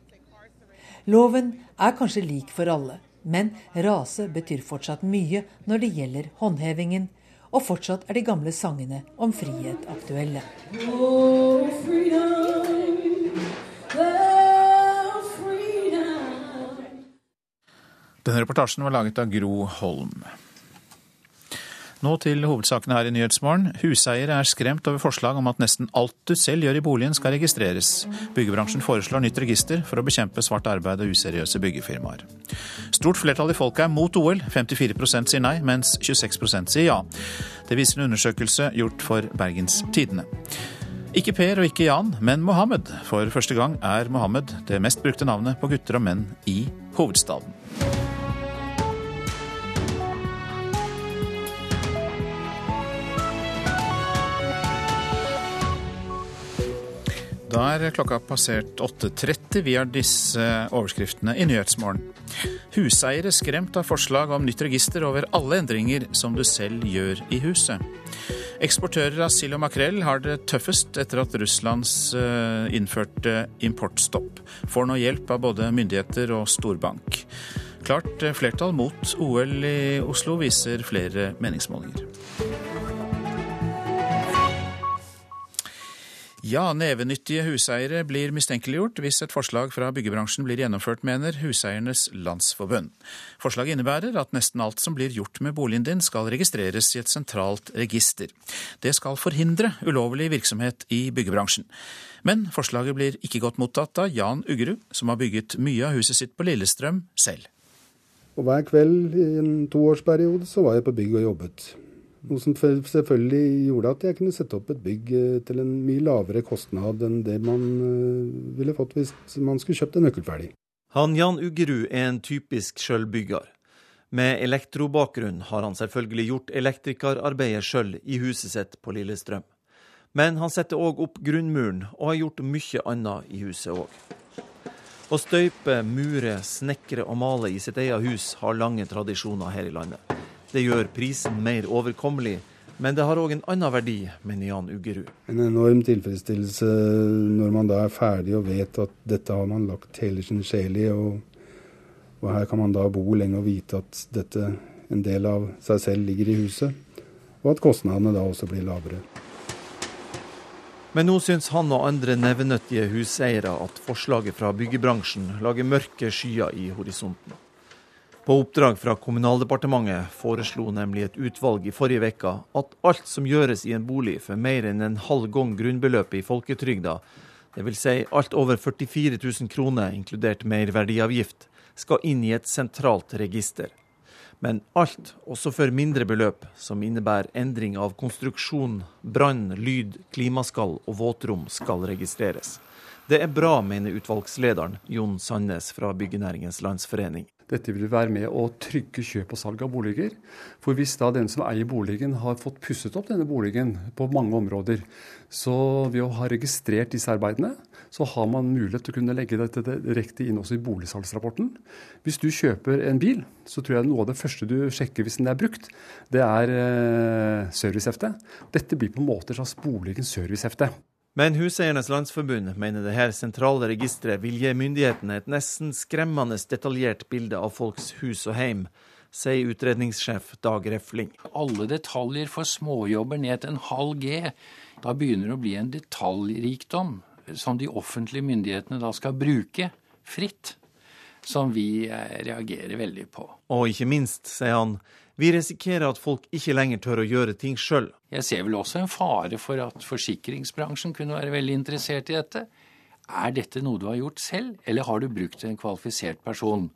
Loven er kanskje lik for alle, men rase betyr fortsatt mye når det gjelder håndhevingen, og fortsatt er de gamle sangene om frihet aktuelle. Oh, Denne reportasjen var laget av Gro Holm. Nå til hovedsakene her i Nyhetsmorgen. Huseiere er skremt over forslag om at nesten alt du selv gjør i boligen skal registreres. Byggebransjen foreslår nytt register for å bekjempe svart arbeid og useriøse byggefirmaer. Stort flertall i folket er mot OL. 54% sier nei, mens 26% sier ja. Det viser en undersøkelse gjort for Bergens Tidende. Ikke Per og ikke Jan, men Mohammed. For første gang er Mohammed det mest brukte navnet på gutter og menn i hovedstaden. Da er klokka passert 8.30. Vi har disse overskriftene i Nyhetsmorgen. Huseiere skremt av forslag om nytt register over alle endringer som du selv gjør i huset. Eksportører av sild og makrell har det tøffest etter at Russlands eh, innførte importstopp. Får nå hjelp av både myndigheter og storbank. Klart flertall mot OL i Oslo, viser flere meningsmålinger. Ja, nevenyttige huseiere blir mistenkeliggjort hvis et forslag fra byggebransjen blir gjennomført, mener Huseiernes Landsforbund. Forslaget innebærer at nesten alt som blir gjort med boligen din skal registreres i et sentralt register. Det skal forhindre ulovlig virksomhet i byggebransjen. Men forslaget blir ikke godt mottatt av Jan Uggerud, som har bygget mye av huset sitt på Lillestrøm selv. Og Hver kveld i en toårsperiode så var jeg på bygg og jobbet. Noe som selvfølgelig gjorde at jeg kunne sette opp et bygg eh, til en mye lavere kostnad enn det man eh, ville fått hvis man skulle kjøpt en nøkkelferdig. Han Jan Uggerud er en typisk sjølbygger. Med elektrobakgrunn har han selvfølgelig gjort elektrikerarbeidet sjøl i huset sitt på Lillestrøm. Men han setter òg opp grunnmuren, og har gjort mye annet i huset òg. Å støype, mure, snekre og male i sitt eget hus har lange tradisjoner her i landet. Det gjør prisen mer overkommelig, men det har òg en annen verdi, mener Jan Uggerud. En enorm tilfredsstillelse når man da er ferdig og vet at dette har man lagt hele sin sjel i. Og, og her kan man da bo lenge og vite at dette, en del av seg selv ligger i huset. Og at kostnadene da også blir lavere. Men nå syns han og andre nevenyttige huseiere at forslaget fra byggebransjen lager mørke skyer i horisonten. På oppdrag fra Kommunaldepartementet foreslo nemlig et utvalg i forrige uke at alt som gjøres i en bolig for mer enn en halv gang grunnbeløpet i folketrygda, dvs. Si alt over 44 000 kroner inkludert merverdiavgift, skal inn i et sentralt register. Men alt, også for mindre beløp, som innebærer endring av konstruksjon, brann, lyd, klimaskall og våtrom, skal registreres. Det er bra, mener utvalgslederen Jon Sandnes fra Byggenæringens Landsforening. Dette vil være med å trygge kjøp og salg av boliger. For hvis da den som eier boligen har fått pusset opp denne boligen på mange områder, så ved å ha registrert disse arbeidene, så har man mulighet til å kunne legge dette direkte inn også i boligsalgsrapporten. Hvis du kjøper en bil, så tror jeg noe av det første du sjekker hvis den er brukt, det er eh, servicehefte. Dette blir på en måte et slags boligens servicehefte. Men Huseiernes Landsforbund mener det her sentrale registeret vil gi myndighetene et nesten skremmende detaljert bilde av folks hus og heim, sier utredningssjef Dag Refling. Alle detaljer for småjobber ned til en halv G. Da begynner det å bli en detaljrikdom som de offentlige myndighetene da skal bruke fritt, som vi eh, reagerer veldig på. Og ikke minst, sier han, vi risikerer at folk ikke lenger tør å gjøre ting sjøl. Jeg ser vel også en fare for at forsikringsbransjen kunne være veldig interessert i dette. Er dette noe du har gjort selv, eller har du brukt en kvalifisert person?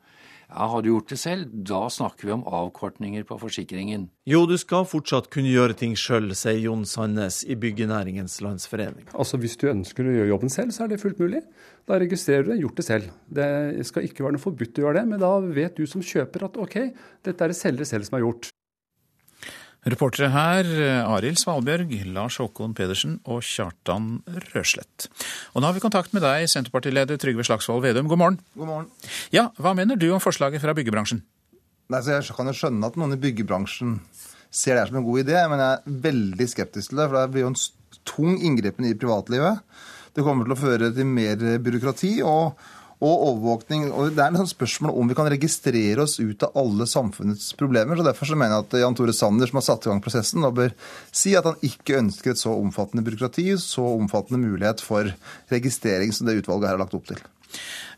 Ja, Har du gjort det selv, da snakker vi om avkortninger på forsikringen. Jo, du skal fortsatt kunne gjøre ting sjøl, sier Jon Sandnes i Byggenæringens Landsforening. Altså Hvis du ønsker å gjøre jobben selv, så er det fullt mulig. Da registrerer du det, gjort det selv. Det skal ikke være noe forbudt å gjøre det, men da vet du som kjøper at ok, dette er det selger selv som har gjort. Reportere her Arild Svalbjørg, Lars Håkon Pedersen og Kjartan Røslett. Og nå har vi kontakt med deg, Senterpartileder Trygve Slagsvold Vedum. God morgen. God morgen. Ja, Hva mener du om forslaget fra byggebransjen? Nei, så Jeg kan jo skjønne at noen i byggebransjen ser det som en god idé, men jeg er veldig skeptisk til det. For det blir jo en tung inngripen i privatlivet. Det kommer til å føre til mer byråkrati. og og overvåkning. og Det er en spørsmål om vi kan registrere oss ut av alle samfunnets problemer. så Derfor så mener jeg at Jan Tore Sanner, som har satt i gang prosessen, nå bør si at han ikke ønsker et så omfattende byråkrati, så omfattende mulighet for registrering som det utvalget her har lagt opp til.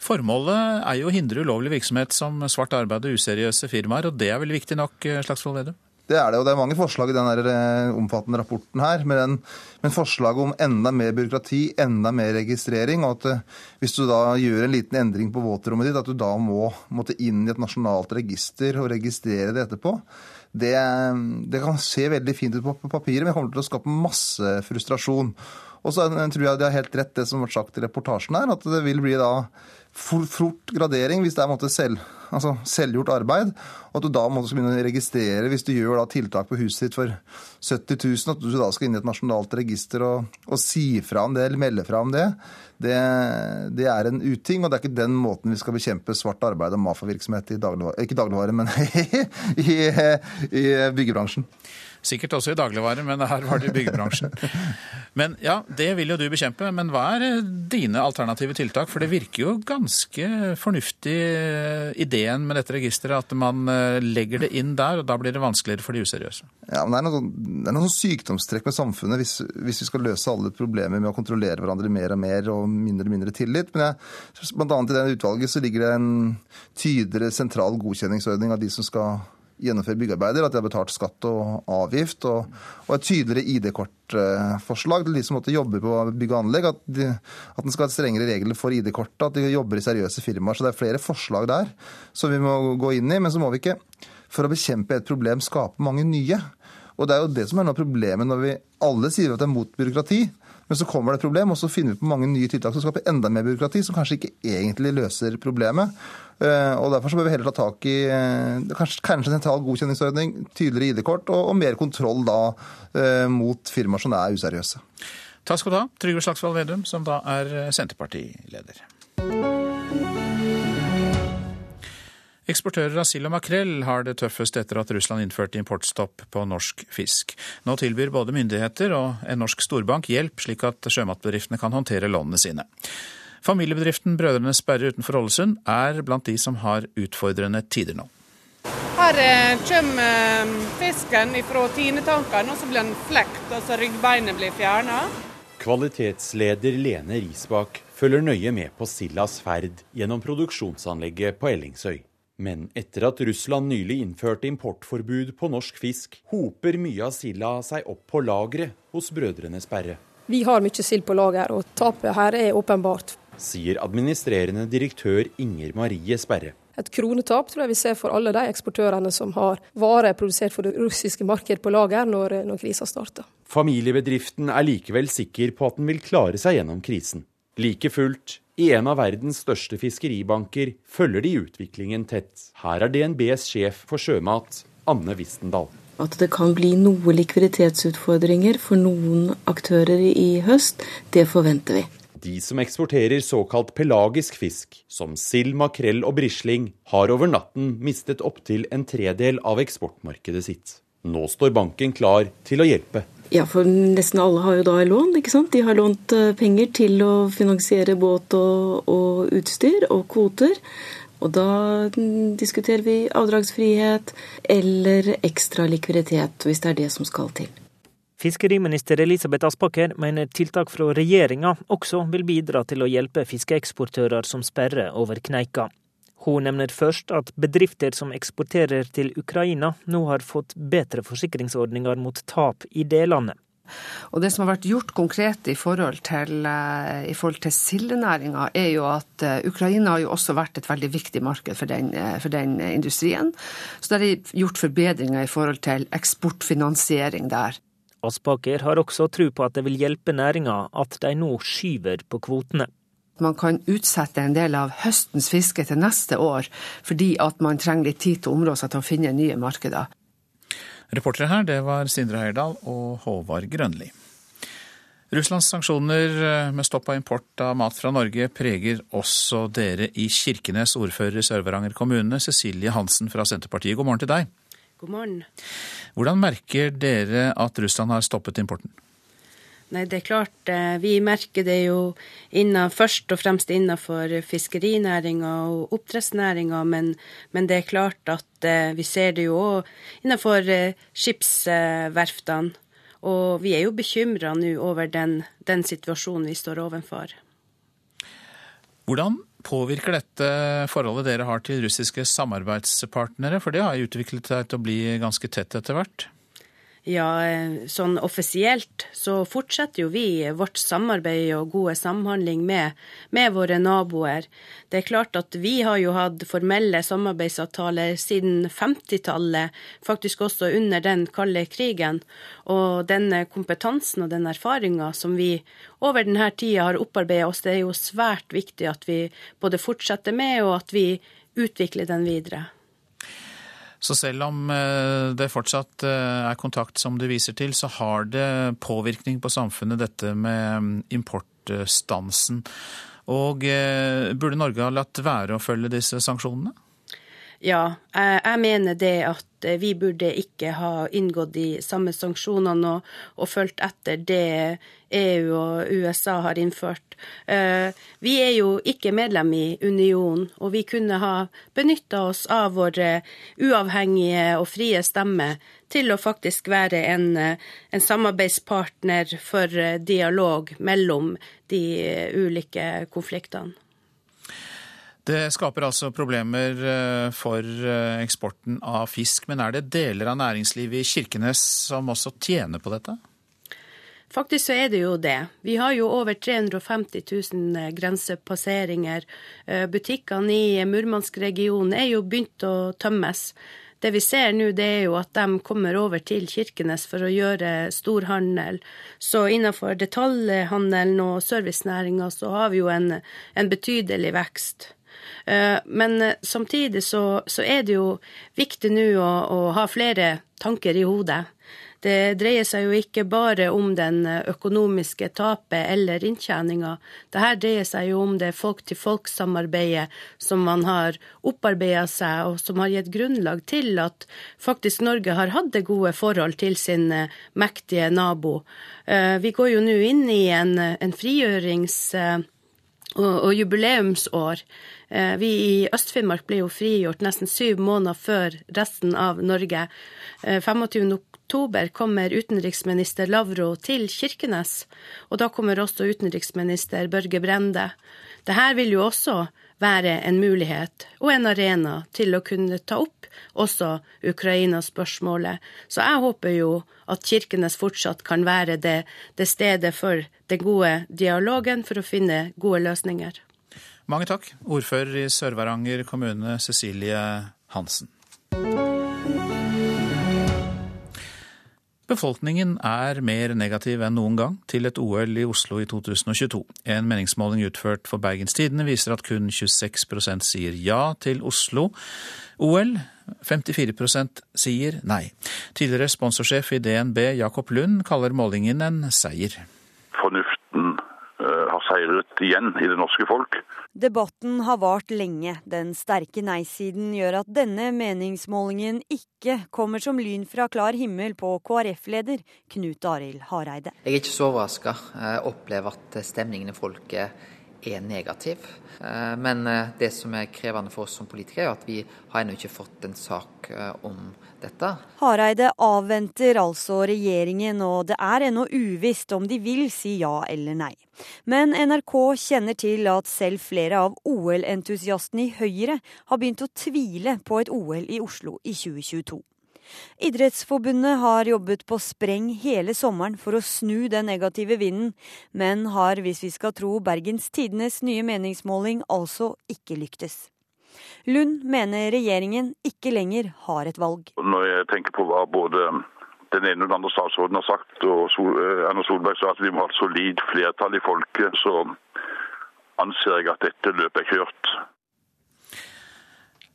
Formålet er jo å hindre ulovlig virksomhet som svart arbeid og useriøse firmaer, og det er vel viktig nok, Slagsvold Vedum? Det er det, og det er mange forslag i den eh, omfattende rapporten her. Men, men forslaget om enda mer byråkrati, enda mer registrering, og at eh, hvis du da gjør en liten endring på våtrommet ditt, at du da må måtte inn i et nasjonalt register og registrere det etterpå, det, det kan se veldig fint ut på papiret, men kommer til å skape masse frustrasjon. Og så tror jeg de har helt rett det som ble sagt i reportasjen her, at det vil bli da fort gradering hvis det er selv, altså selvgjort arbeid. Og at du da må begynne å registrere hvis du gjør da tiltak på huset ditt for 70 000, at du da skal inn i et nasjonalt register og, og si fra om det eller melde fra om det. det. Det, er en uting, og det er ikke den måten vi skal bekjempe svart arbeid og mafiavirksomhet i dagligvare, ikke dagligvare, men <laughs> i, i, i byggebransjen. Sikkert også i dagligvare, men her var det i byggebransjen. Men ja, det vil jo du bekjempe. Men hva er eh, dine alternative tiltak? For det virker jo ganske fornuftig eh, ideen med dette registeret, at man eh, legger det inn der, og da blir det vanskeligere for de useriøse. Ja, men Det er noen, er noen sykdomstrekk med samfunnet hvis, hvis, vi skal løse alle problemer med å kontrollere hverandre mer og mer og mindre og mindre tillit. Men jeg, blant annet i det utvalget så ligger det en tydeligere sentral godkjenningsordning av de som skal gjennomføre byggearbeider, at de har betalt skatt og avgift, og, og et tydeligere ID-kortforslag til de som måtte jobbe på bygg og anlegg. At, de, at den skal ha strengere regler for ID-kortet, at de jobber i seriøse firmaer. Så det er flere forslag der som vi må gå inn i. Men så må vi ikke, for å bekjempe et problem, skape mange nye. Og det er jo det som er noe av problemet når vi alle sier at det er mot byråkrati. Men så kommer det et problem, og så finner vi på mange nye tiltak som skaper enda mer byråkrati, som kanskje ikke egentlig løser problemet. Eh, og Derfor så bør vi heller ta tak i eh, kanskje, kanskje sentral godkjenningsordning, tydeligere ID-kort og, og, mer kontroll da eh, mot firmaer som er useriøse. Takk skal du ha, Trygve Slagsvold Vedum, som da er Senterpartileder. Eksportører av sild og makrell har det tøffest etter at Russland innførte importstopp på norsk fisk. Nå tilbyr både myndigheter og en norsk storbank hjelp, slik at sjømatbedriftene kan håndtere lånene sine. Familiebedriften Brødrene Sperre utenfor Ålesund er blant de som har utfordrende tider nå. Her eh, kommer eh, fisken fra tinetankene, og så blir den flekt, og så ryggbeinet blir fjerna. Kvalitetsleder Lene Risbakk følger nøye med på sildas ferd gjennom produksjonsanlegget på Ellingsøy. Men etter at Russland nylig innførte importforbud på norsk fisk, hoper mye av silda seg opp på lageret hos Brødrene Sperre. Vi har mye sild på lager, og tapet her er åpenbart. Sier administrerende direktør Inger Marie Sperre. Et kronetap tror jeg vi ser for alle de eksportørene som har varer produsert for det russiske markedet på lager når, når krisa starter. Familiebedriften er likevel sikker på at den vil klare seg gjennom krisen. Like fullt I en av verdens største fiskeribanker følger de utviklingen tett. Her er DNBs sjef for sjømat, Anne Wistendal. At det kan bli noe likviditetsutfordringer for noen aktører i høst, det forventer vi. De som eksporterer såkalt pelagisk fisk, som sild, makrell og brisling, har over natten mistet opptil en tredel av eksportmarkedet sitt. Nå står banken klar til å hjelpe. Ja, for nesten alle har jo da lån, ikke sant. De har lånt eh, penger til å finansiere båt og, og utstyr og kvoter. Og da mm, diskuterer vi avdragsfrihet eller ekstra likviditet, hvis det er det som skal til. Fiskeriminister Elisabeth Aspaker mener tiltak fra regjeringa også vil bidra til å hjelpe fiskeeksportører som sperrer over kneika. Hun nevner først at bedrifter som eksporterer til Ukraina, nå har fått bedre forsikringsordninger mot tap i det landet. Og Det som har vært gjort konkret i forhold til, eh, i til sildenæringa, er jo at eh, Ukraina har jo også vært et veldig viktig marked for den, eh, for den industrien. Så det er gjort forbedringer i forhold til eksportfinansiering der. Aspaker har også tro på at det vil hjelpe næringa at de nå skyver på kvotene man kan utsette en del av høstens fiske til neste år, fordi at man trenger litt tid til å områ seg til å finne nye markeder. Reportere her, det var Sindre Heierdal og Håvard Grønli. Russlands sanksjoner eh, med stopp av import av mat fra Norge preger også dere i Kirkenes, ordfører i Sør-Varanger kommune, Cecilie Hansen fra Senterpartiet. God morgen til deg. God morgen. Hvordan merker dere at Russland har stoppet importen? Nei, det er klart. Eh, vi merker det jo innen, først og fremst innenfor fiskerinæringa og oppdrettsnæringa, men, men, det er klart at eh, vi ser det jo òg innenfor eh, skipsverftene. Og vi er jo bekymra nå over den, den, situasjonen vi står overfor. Hvordan påvirker dette forholdet dere har til russiske samarbeidspartnere? For det har jo utviklet seg til å bli ganske tett etter hvert? Ja, sånn offisielt så fortsetter jo vi vårt samarbeid og gode samhandling med, med, våre naboer. Det er klart at vi har jo hatt formelle samarbeidsavtaler siden 50-tallet, faktisk også under den kalde krigen. Og den kompetansen og den erfaringa som vi over denne tida har opparbeida oss, det er jo svært viktig at vi både fortsetter med, og at vi utvikler den videre. Så selv om eh, det fortsatt eh, er kontakt som du viser til, så har det påvirkning på samfunnet, dette med mm, importstansen. Og eh, burde Norge ha latt være å følge disse sanksjonene? Ja, jeg mener det at vi burde ikke ha inngått de samme sanksjonene og, og fulgt etter det EU og USA har innført. Eh, vi er jo ikke medlem i unionen, og vi kunne ha benytta oss av våre uavhengige og frie stemme til å faktisk være en, en samarbeidspartner for dialog mellom de ulike konfliktene. Det skaper altså problemer eh, for eh, eksporten av fisk. Men er det deler av næringslivet i Kirkenes som også tjener på dette? Faktisk så er det jo det. Vi har jo over 350 000 eh, grensepasseringer. Butikkene i Murmansk-regionen er jo begynt å tømmes. Det vi ser nå, det er jo at de kommer over til Kirkenes for å gjøre storhandel. Så innenfor detaljhandelen og servicenæringa så har vi jo en, en betydelig vekst. Eh, men eh, samtidig så, så er det jo viktig nå å, å, ha flere tanker i hodet. Det dreier seg jo ikke bare om den økonomiske tapet eller inntjeninga. Dette dreier seg jo om det folk-til-folk-samarbeidet som man har opparbeida seg, og som har gitt grunnlag til at faktisk Norge har hatt det gode forhold til sin eh, mektige nabo. Vi går jo nå inn i en, en frigjørings- og, og jubileumsår. Eh, vi i Øst-Finnmark ble jo frigjort nesten syv måneder før resten av Norge. 25. Eh, oktober kommer utenriksminister Lavro til Kirkenes, og da kommer også utenriksminister Børge Brende. Dette vil jo også være en mulighet og en arena til å kunne ta opp også Ukraina-spørsmålet. Så jeg håper jo at Kirkenes fortsatt kan være det, det stedet for den gode dialogen for å finne gode løsninger. Mange takk, ordfører i Sør-Varanger kommune, Cecilie Hansen. Befolkningen er mer negativ enn noen gang til et OL i Oslo i 2022. En meningsmåling utført for Bergens Tidende viser at kun 26% sier ja til Oslo-OL. 54% sier nei. Tidligere sponsorsjef i DNB Jakob Lund kaller målingen en seier. Seiret igjen i det norske folk. Debatten har vart lenge. Den sterke nei-siden gjør at denne meningsmålingen ikke kommer som lyn fra klar himmel på KrF-leder Knut Arild Hareide. Jeg er ikke så overraska. Jeg opplever at stemningen i folket er negativ. Eh, men eh, det som er krevende for oss som politikere, er at vi har ennå ikke fått en sak eh, om dette. Hareide avventer altså regjeringen, og det er ennå uvisst om de vil si ja eller nei. Men NRK kjenner til at selv flere av OL-entusiastene i Høyre har begynt å tvile på et OL i Oslo i 2022. Idrettsforbundet har jobbet på spreng hele sommeren for å snu den negative vinden, men har, hvis vi skal tro Bergens Tidenes nye meningsmåling, altså ikke lyktes. Lund mener regjeringen ikke lenger har et valg. Når jeg tenker på hva både den ene og den andre statsråden har sagt, og eh, Erna Solberg sa at vi må ha et solid flertall i folket, så anser jeg at dette løpet er kjørt.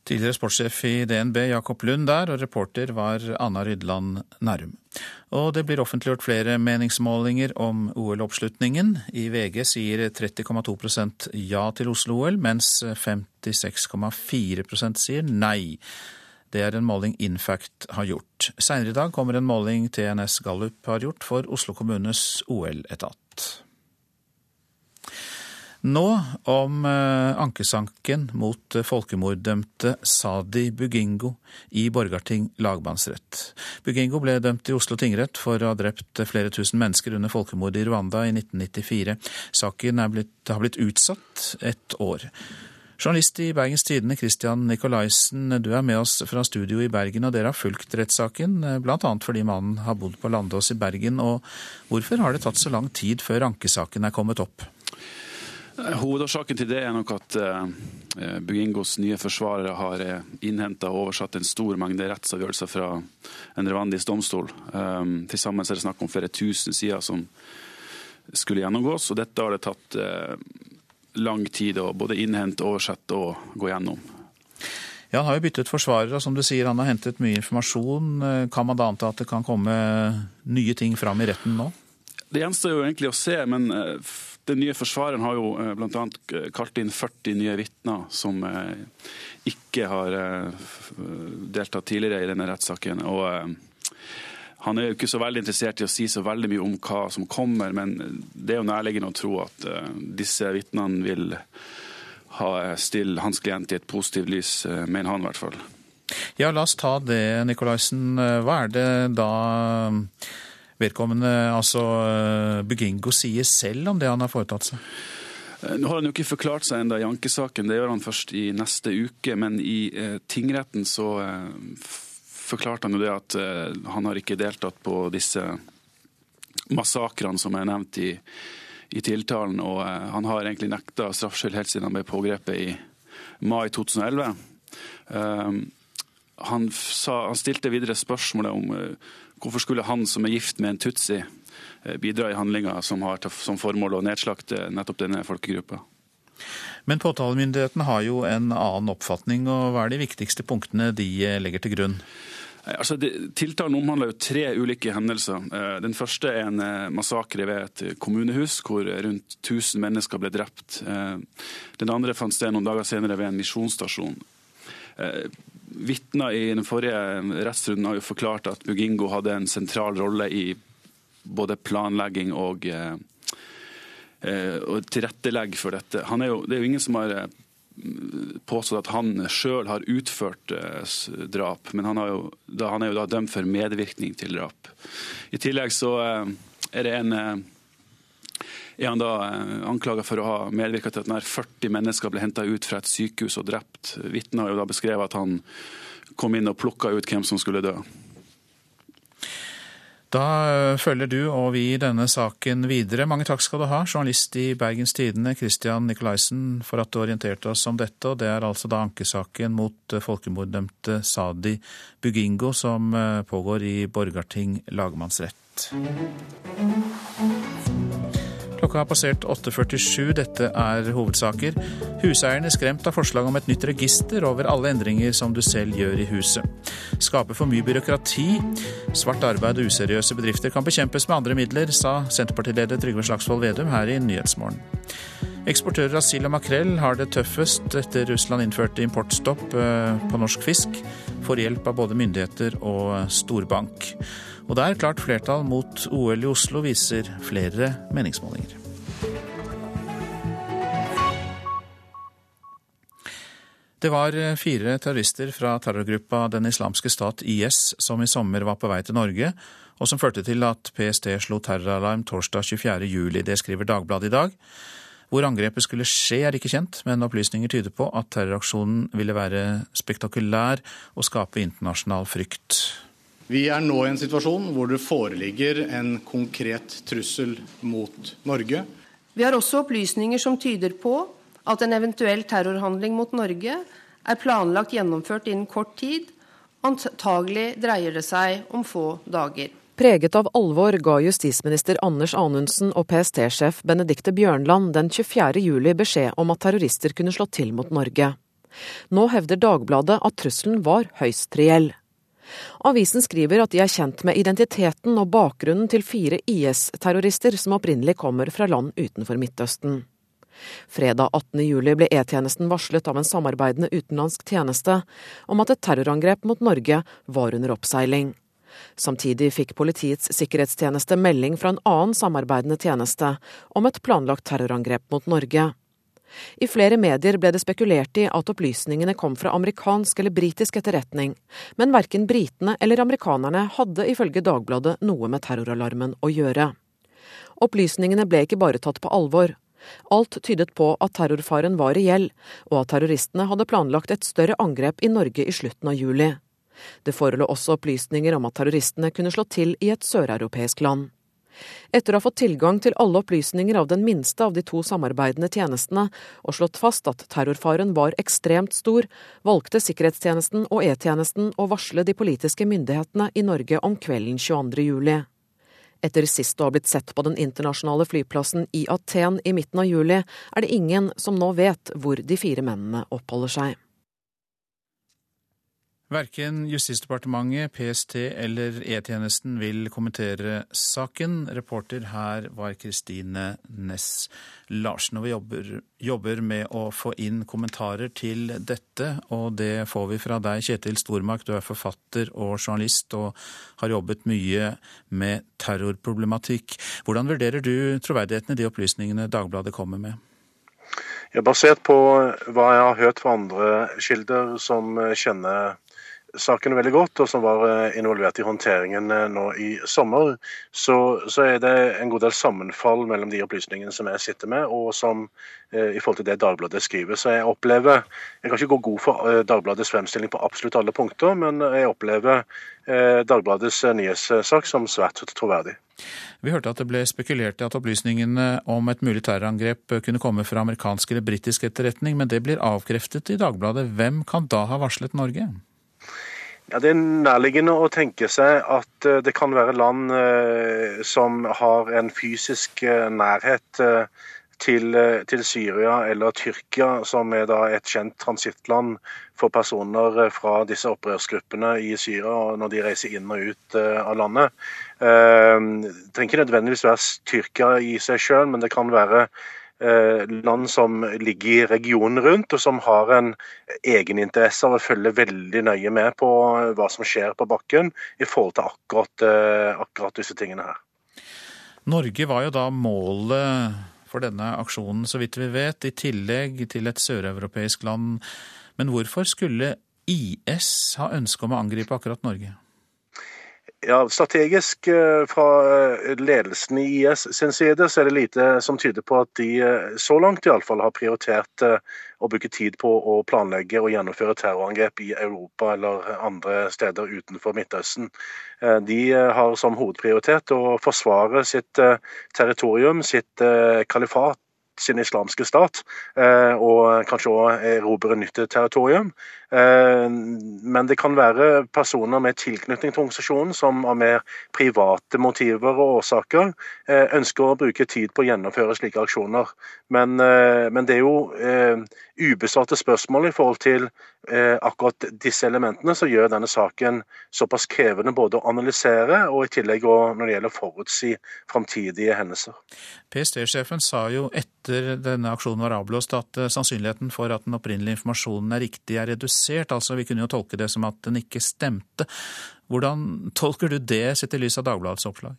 Tidligere sportssjef i DNB Jakob Lund der, og reporter var Anna Rydland Nærum. Og det blir offentliggjort flere meningsmålinger om OL-oppslutningen. I VG sier 30,2% ja til Oslo-OL, mens 56,4% sier nei. Det er en måling Infact har gjort. Seinere i dag kommer en måling TNS Gallup har gjort for Oslo kommunes OL-etat. Nå om eh, ankesanken mot folkemorddømte Sadi Bugingo i Borgarting lagmannsrett. Bugingo ble dømt i Oslo tingrett for å ha drept flere tusen mennesker under folkemordet i Rwanda i 1994. Saken blitt, har blitt utsatt et år. Journalist i Bergens Tidende, Christian Nikolaisen, du er med oss fra studio i Bergen, og dere har fulgt rettssaken, bl.a. fordi mannen har bodd på Landås i Bergen. Og hvorfor har det tatt så lang tid før ankesaken er kommet opp? Hovedårsaken til det er nok at uh, Bugingos nye forsvarere har uh, innhenta og oversatt en stor mengde rettsavgjørelser fra en rwandisk domstol. Um, til sammen er det snakk om flere tusen sider som skulle gjennomgås, og dette har det tatt uh, lang tid å både innhente, oversette og gå gjennom. Ja, Han har jo byttet forsvarere, og som du sier, han har hentet mye informasjon. Kan man da anta at det kan komme nye ting fram i retten nå? Det gjenstår jo egentlig å se, men eh, den nye forsvareren har jo eh, bl.a. kalt inn 40 nye vitner som eh, ikke har deltatt tidligere i denne rettssaken. og han er jo ikke så veldig interessert i å si så veldig mye om hva som kommer, men det er jo nærliggende å tro at disse vitnene vil ha stille hans klient i et positivt lys, mener han i hvert fall. Ja, la oss ta det, Nikolaisen. Hva er det da vedkommende, altså Bugingo, sier selv om det han har foretatt seg? Eh, nå har han jo ikke forklart seg enda i ankesaken, det gjør han først i neste uke. Men i eh, tingretten så eh, forklarte han jo det at eh, han har ikke deltatt på disse massakrene som er nevnt i, i tiltalen. Og uh, han har egentlig nekta straffskyld helt siden han ble pågrepet i mai 2011. Uh, han, sa, han, stilte videre spørsmålet om hvorfor skulle han som er gift med en tutsi, bidra i handlinger som har som formål å nedslakte nettopp denne folkegruppa. Men påtalemyndigheten har jo en annen oppfatning, og hva er de viktigste punktene de legger til grunn? Altså, tiltalen omhandler jo tre ulike hendelser. Eh, den første er en eh, massakre ved et kommunehus hvor rundt 1000 mennesker ble drept. Eh, den andre fant sted noen dager senere ved en misjonsstasjon. Vitner i den forrige rettsrunden har jo forklart at Bugingo hadde en sentral rolle i både planlegging og, og tilrettelegg for dette. Er jo, det er jo ingen som har påstått at han sjøl har utført eh, drap, men han, jo, han, er jo da dømt for medvirkning til drap. I tillegg så eh, er det en eh, er han da anklaga for å ha medvirka til at nær 40 mennesker ble henta ut fra et sykehus og drept. Vitner har jo da beskrevet at han kom inn og plukka ut hvem som skulle dø. Da eh, følger du og vi denne saken videre. Mange takk skal du ha, journalist i Bergens Tidende, Christian Nikolaisen, for at du orienterte oss om dette. Og det er altså da ankesaken mot eh, folkemorddømte Sadi Bugingo som eh, pågår i Borgarting lagmannsrett. Klokka har passert 8.47. Dette er hovedsaker. Huseierne skremt av forslag om et nytt register over alle endringer som du selv gjør i huset. Skaper for mye byråkrati. Svart arbeid og useriøse bedrifter kan bekjempes med andre midler, sa Senterpartileder Trygve Slagsvold Vedum her i Nyhetsmorgen. Eksportører av sild og makrell har det tøffest etter Russland innførte importstopp eh, på norsk fisk. Får hjelp av både myndigheter og storbank. Og det er klart flertall mot OL i Oslo, viser flere meningsmålinger. Det var fire terrorister fra terrorgruppa Den islamske stat, IS, som i sommer var på vei til Norge, og som førte til at PST slo terroralarm torsdag 24. juli. Det skriver Dagbladet i dag. Hvor angrepet skulle skje er ikke kjent, men opplysninger tyder på at terroraksjonen ville være spektakulær og skape internasjonal frykt. Vi er nå i en situasjon hvor det foreligger en konkret trussel mot Norge. Vi har også opplysninger som tyder på at en eventuell terrorhandling mot Norge er planlagt gjennomført innen kort tid. Antagelig dreier det seg om få dager. Preget av alvor ga justisminister Anders Anundsen og PST-sjef Benedicte Bjørnland den 24. juli beskjed om at terrorister kunne slå til mot Norge. Nå hevder Dagbladet at trusselen var høyst reell. Avisen skriver at de er kjent med identiteten og bakgrunnen til fire IS-terrorister som opprinnelig kommer fra land utenfor Midtøsten. Fredag 18.07 ble E-tjenesten varslet av en samarbeidende utenlandsk tjeneste om at et terrorangrep mot Norge var under oppseiling. Samtidig fikk Politiets sikkerhetstjeneste melding fra en annen samarbeidende tjeneste om et planlagt terrorangrep mot Norge. I flere medier ble det spekulert i at opplysningene kom fra amerikansk eller britisk etterretning, men verken britene eller amerikanerne hadde ifølge Dagbladet noe med terroralarmen å gjøre. Opplysningene ble ikke bare tatt på alvor. Alt tydet på at terrorfaren var reell, og at terroristene hadde planlagt et større angrep i Norge i slutten av juli. Det forelå også opplysninger om at terroristene kunne slå til i et søreuropeisk land. Etter å ha fått tilgang til alle opplysninger av den minste av de to samarbeidende tjenestene, og slått fast at terrorfaren var ekstremt stor, valgte sikkerhetstjenesten og E-tjenesten å varsle de politiske myndighetene i Norge om kvelden 22. juli. Etter sist å ha blitt sett på den internasjonale flyplassen i Aten i midten av juli, er det ingen som nå vet hvor de fire mennene oppholder seg. Verken Justisdepartementet, PST eller E-tjenesten vil kommentere saken. Reporter her var Kristine Næss Larsen. Og vi jobber, jobber, med å få inn kommentarer til dette, og det får vi fra deg, Kjetil Stormark. Du er forfatter og journalist og har jobbet mye med terrorproblematikk. Hvordan vurderer du troverdigheten i de opplysningene Dagbladet kommer med? Ja, basert på hva jeg har hørt fra andre kilder som kjenner saken veldig godt, og som var eh, involvert i håndteringen eh, nå i sommer, så, så, er det en god del sammenfall mellom de opplysningene som jeg sitter med, og som eh, i forhold til det Dagbladet skriver. Så jeg opplever Jeg kan ikke gå god for Dagbladets fremstilling på absolutt alle punkter, men jeg opplever Dagbladets nyhetssak som svært troverdig. Vi hørte at det ble spekulert i at opplysningene om et mulig terrorangrep kunne komme fra amerikansk eller britisk etterretning, men det blir avkreftet i Dagbladet. Hvem kan da ha varslet Norge? Ja, Det er nærliggende å tenke seg at eh, det kan være land eh, som har en fysisk eh, nærhet til, til, Syria eller Tyrkia, som er et kjent transittland for personer fra disse opprørsgruppene i Syria når de reiser inn og ut av landet. Det trenger ikke nødvendigvis være Tyrkia i seg sjøl, men det kan være land som ligger i regionen rundt, og som har en egeninteresse av å følge veldig nøye med på hva som skjer på bakken i forhold til akkurat, eh, akkurat disse tingene her. Norge var jo da målet for denne aksjonen, så vidt vi vet, i tillegg til et søreuropeisk land. Men hvorfor skulle IS ha ønske om å angripe akkurat Norge? Ja, Strategisk eh, fra eh, ledelsen i IS sin side så er det lite som tyder på at de eh, så langt i alle fall har prioritert å bruke tid på å planlegge og gjennomføre terrorangrep i Europa eller andre steder utenfor Midtøsten. De har som hovedprioritet å forsvare sitt territorium, sitt kalifat sin islamske stat, og kanskje òg erobre nytt territorium. Eh, men det kan være personer med tilknytning til organisasjonen som av mer private motiver og årsaker eh, ønsker å bruke tid på å gjennomføre slike aksjoner. Men, eh, men det er jo ubesvarte spørsmål i forhold til akkurat disse elementene som gjør denne saken såpass krevende både å analysere og i tillegg når det gjelder å forutsi framtidige hendelser. PST-sjefen sa jo etter denne aksjonen var avblåst at sannsynligheten for at den opprinnelige informasjonen er riktig er redusert redusert. Altså, vi kunne jo tolke det som at den ikke stemte. Hvordan tolker du det sett i lys av Dagbladets oppslag?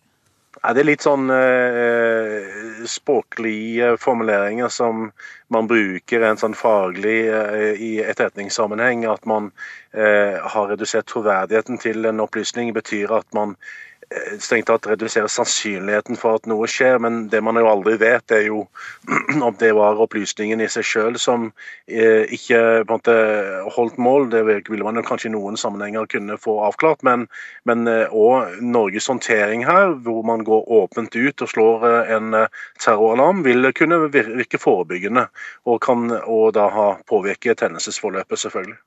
Ja, det er litt sånn eh, språklige formuleringer som man bruker en sånn faglig eh, i etterretningssammenheng. At man eh, har redusert troverdigheten til en opplysning, betyr at man strengt tatt redusere sannsynligheten for at noe skjer, men det man jo aldri vet, er jo <clears throat> om det var opplysningen i seg selv som eh, ikke måte holdt mål. Det ville man jo kanskje i noen sammenhenger kunne få avklart, men òg eh, Norges håndtering her, hvor man går åpent ut og slår en terroralarm, vil kunne virke forebyggende, og kan og da ha påvirket hendelsesforløpet, selvfølgelig.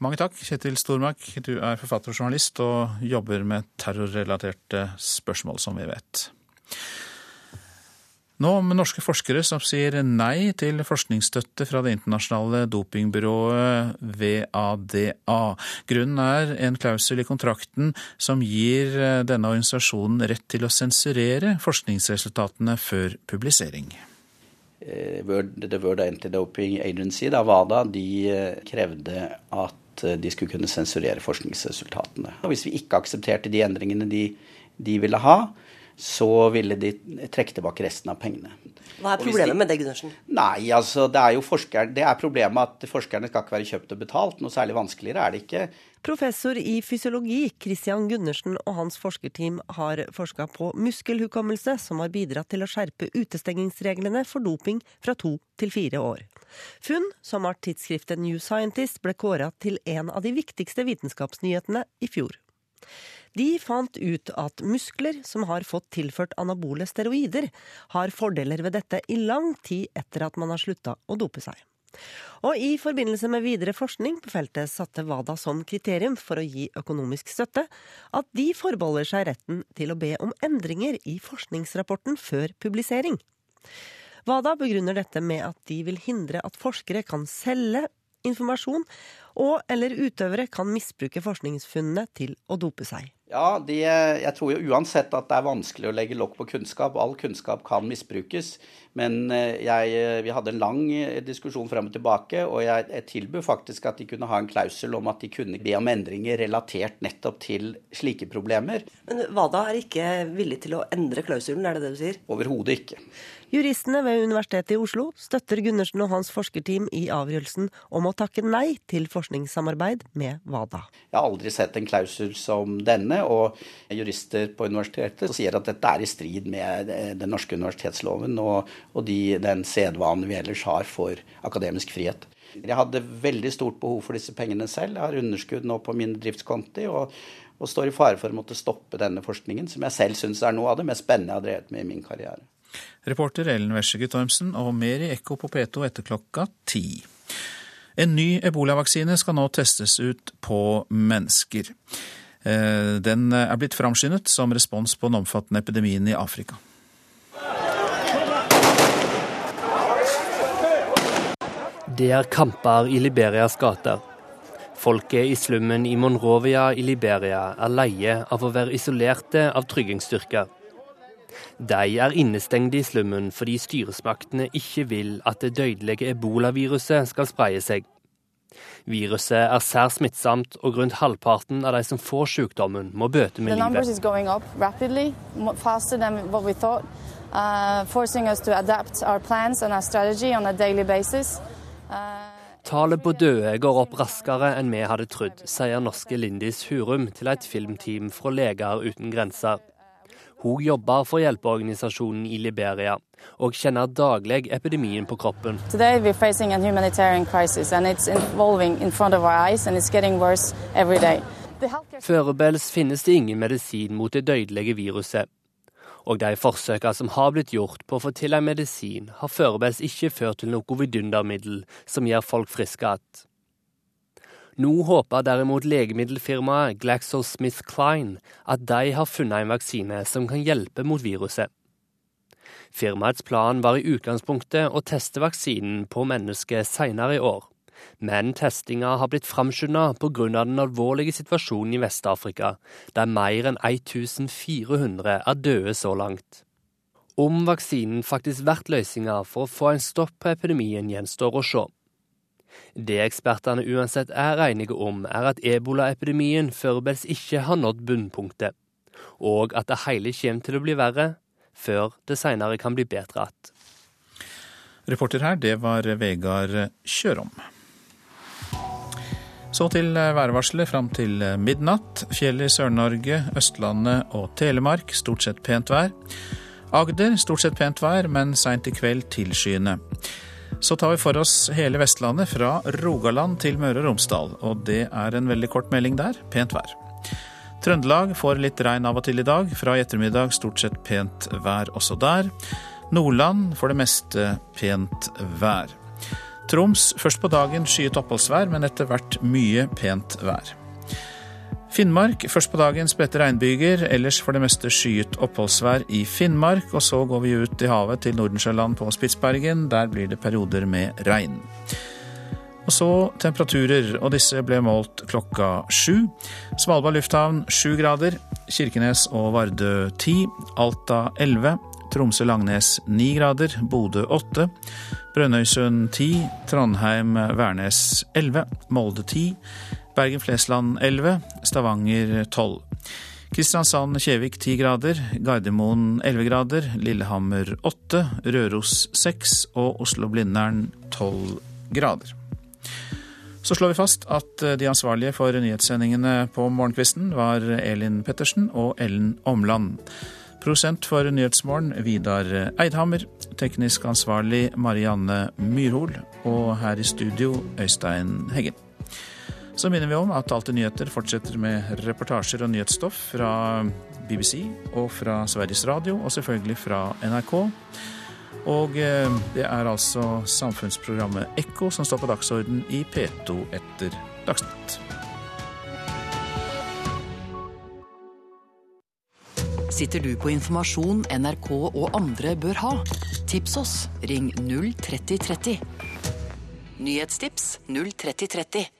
Mange takk, Kjetil Stormark. Du er forfatter og journalist og jobber med terrorrelaterte spørsmål, som vi vet. Nå om norske forskere som sier nei til forskningsstøtte fra det internasjonale dopingbyrået VADA. Grunnen er en klausul i kontrakten som gir denne organisasjonen rett til å sensurere forskningsresultatene før publisering. Eh, the World Anti-Doping Agency, da WADA, de eh, krevde at Eh, de skulle kunne sensurere forskningsresultatene. Og hvis vi ikke aksepterte de endringene de, de ville ha, så ville de trekke tilbake resten av pengene. Hva er problemet de, med det, Gundersen? Nei, altså det er jo forsker, det er problemet at forskerne skal ikke være kjøpt og betalt. Noe særlig vanskeligere er det ikke. Professor i fysiologi Christian Gundersen og hans forskerteam har forska på muskelhukommelse, som har bidratt til å skjerpe utestengingsreglene for doping fra to til fire år. Funn som av tidsskriftet New Scientist ble kåra til en av de viktigste vitenskapsnyhetene i fjor. De fant ut at muskler som har fått tilført anabole steroider, har fordeler ved dette i lang tid etter at man har slutta å dope seg. Og i forbindelse med videre forskning på feltet satte WADA som kriterium for å gi økonomisk støtte at de forbeholder seg retten til å be om endringer i forskningsrapporten før publisering. WADA begrunner dette med at de vil hindre at forskere kan selge informasjon, og eller utøvere kan misbruke forskningsfunnene til å dope seg. Ja, de, jeg tror jo uansett at det er vanskelig å legge lokk på kunnskap. All kunnskap kan misbrukes. Men eh, jeg, vi hadde en lang eh, diskusjon frem og tilbake, og jeg, jeg tilbød faktisk at de kunne ha en klausul om at de kunne be om endringer relatert nettopp til slike problemer. Men hva da er ikke villig til å endre klausulen, er det det du sier? Overhodet ikke. Juristene ved Universitetet i Oslo støtter Gundersen og hans forskerteam i avgjørelsen om å takke nei til forskningssamarbeid med WADA. Jeg har aldri sett en klausul som denne, og jurister på universitetet sier at dette er i strid med den norske universitetsloven og, og de, den sedvanen vi ellers har for akademisk frihet. Jeg hadde veldig stort behov for disse pengene selv. Jeg har underskudd nå på min driftskonti. og og står i fare for å måtte stoppe denne forskningen, som jeg selv syns er noe av det mest spennende jeg har drevet med i min karriere. Reporter Ellen Wesje Guttormsen og mer i Ekko på P2 etter klokka ti. En ny ebolavaksine skal nå testes ut på mennesker. Eh, den er blitt framskyndet som respons på den omfattende epidemien i Afrika. Det er kamper i Liberias gater. Folket i slummen i Monrovia i Liberia er leie av å være isolerte av tryggingsstyrker. De er innestengt i slummen fordi styresmaktene ikke vil at det dødelige ebolaviruset skal spreie seg. Viruset er særs smittsomt, og rundt halvparten av de som får sykdommen, må bøte med livet. Rapidly, thought, uh, Tallet på døde går opp raskere enn vi hadde trodd, sier norske Lindis Hurum til et filmteam fra Leger uten grenser. Hun jobber for hjelpeorganisasjonen i Liberia og kjenner daglig epidemien på kroppen. Førebels finnes det ingen medisin mot det dødelige viruset. Og de forsøkene som har blitt gjort på å få til en medisin, har førebels ikke ført til noe vidundermiddel som gjør folk friske igjen. Nå håper derimot legemiddelfirmaet GlaxoSmithKline at de har funnet en vaksine som kan hjelpe mot viruset. Firmaets plan var i utgangspunktet å teste vaksinen på mennesker senere i år. Men testinga har blitt framskynda pga. den alvorlige situasjonen i Vest-Afrika, der mer enn 1400 er døde så langt. Om vaksinen faktisk blir løsninga for å få en stopp på epidemien, gjenstår å se. Det ekspertene uansett er enige om, er at ebolaepidemien foreløpig ikke har nådd bunnpunktet, og at det hele kommer til å bli verre før det senere kan bli bedre igjen. Reporter her, det var Vegard Kjørom. Så til værvarselet fram til midnatt. Fjell i Sør-Norge, Østlandet og Telemark stort sett pent vær. Agder stort sett pent vær, men seint i kveld tilskyende. Så tar vi for oss hele Vestlandet, fra Rogaland til Møre og Romsdal. Og det er en veldig kort melding der. Pent vær. Trøndelag får litt regn av og til i dag. Fra i ettermiddag stort sett pent vær også der. Nordland for det meste pent vær. Troms først på dagen skyet oppholdsvær, men etter hvert mye pent vær. Finnmark først på dagen spredte regnbyger, ellers for det meste skyet oppholdsvær i Finnmark. Og så går vi ut i havet til Nordensjøland på Spitsbergen. Der blir det perioder med regn. Og så temperaturer, og disse ble målt klokka sju. Svalbard lufthavn sju grader. Kirkenes og Vardø ti. Alta elleve. Tromsø-Langnes ni grader. Bodø åtte. Brønnøysund 10, Trondheim-Værnes 11, Molde 10, Bergen-Flesland 11, Stavanger 12. Kristiansand-Kjevik 10 grader, Gardermoen 11 grader, Lillehammer 8, Røros 6 og Oslo-Blindern 12 grader. Så slår vi fast at de ansvarlige for nyhetssendingene på morgenkvisten var Elin Pettersen og Ellen Omland. Prosent for Nyhetsmorgen Vidar Eidhammer. Teknisk ansvarlig Marianne Myrhol. Og her i studio Øystein Heggen. Så minner vi om at Alltid nyheter fortsetter med reportasjer og nyhetsstoff fra BBC og fra Sveriges Radio, og selvfølgelig fra NRK. Og eh, det er altså samfunnsprogrammet Ekko som står på dagsorden i P2 etter Dagsnytt. Sitter du på informasjon NRK og andre bør ha? Tips oss. Ring 03030. Nyhetstips 03030.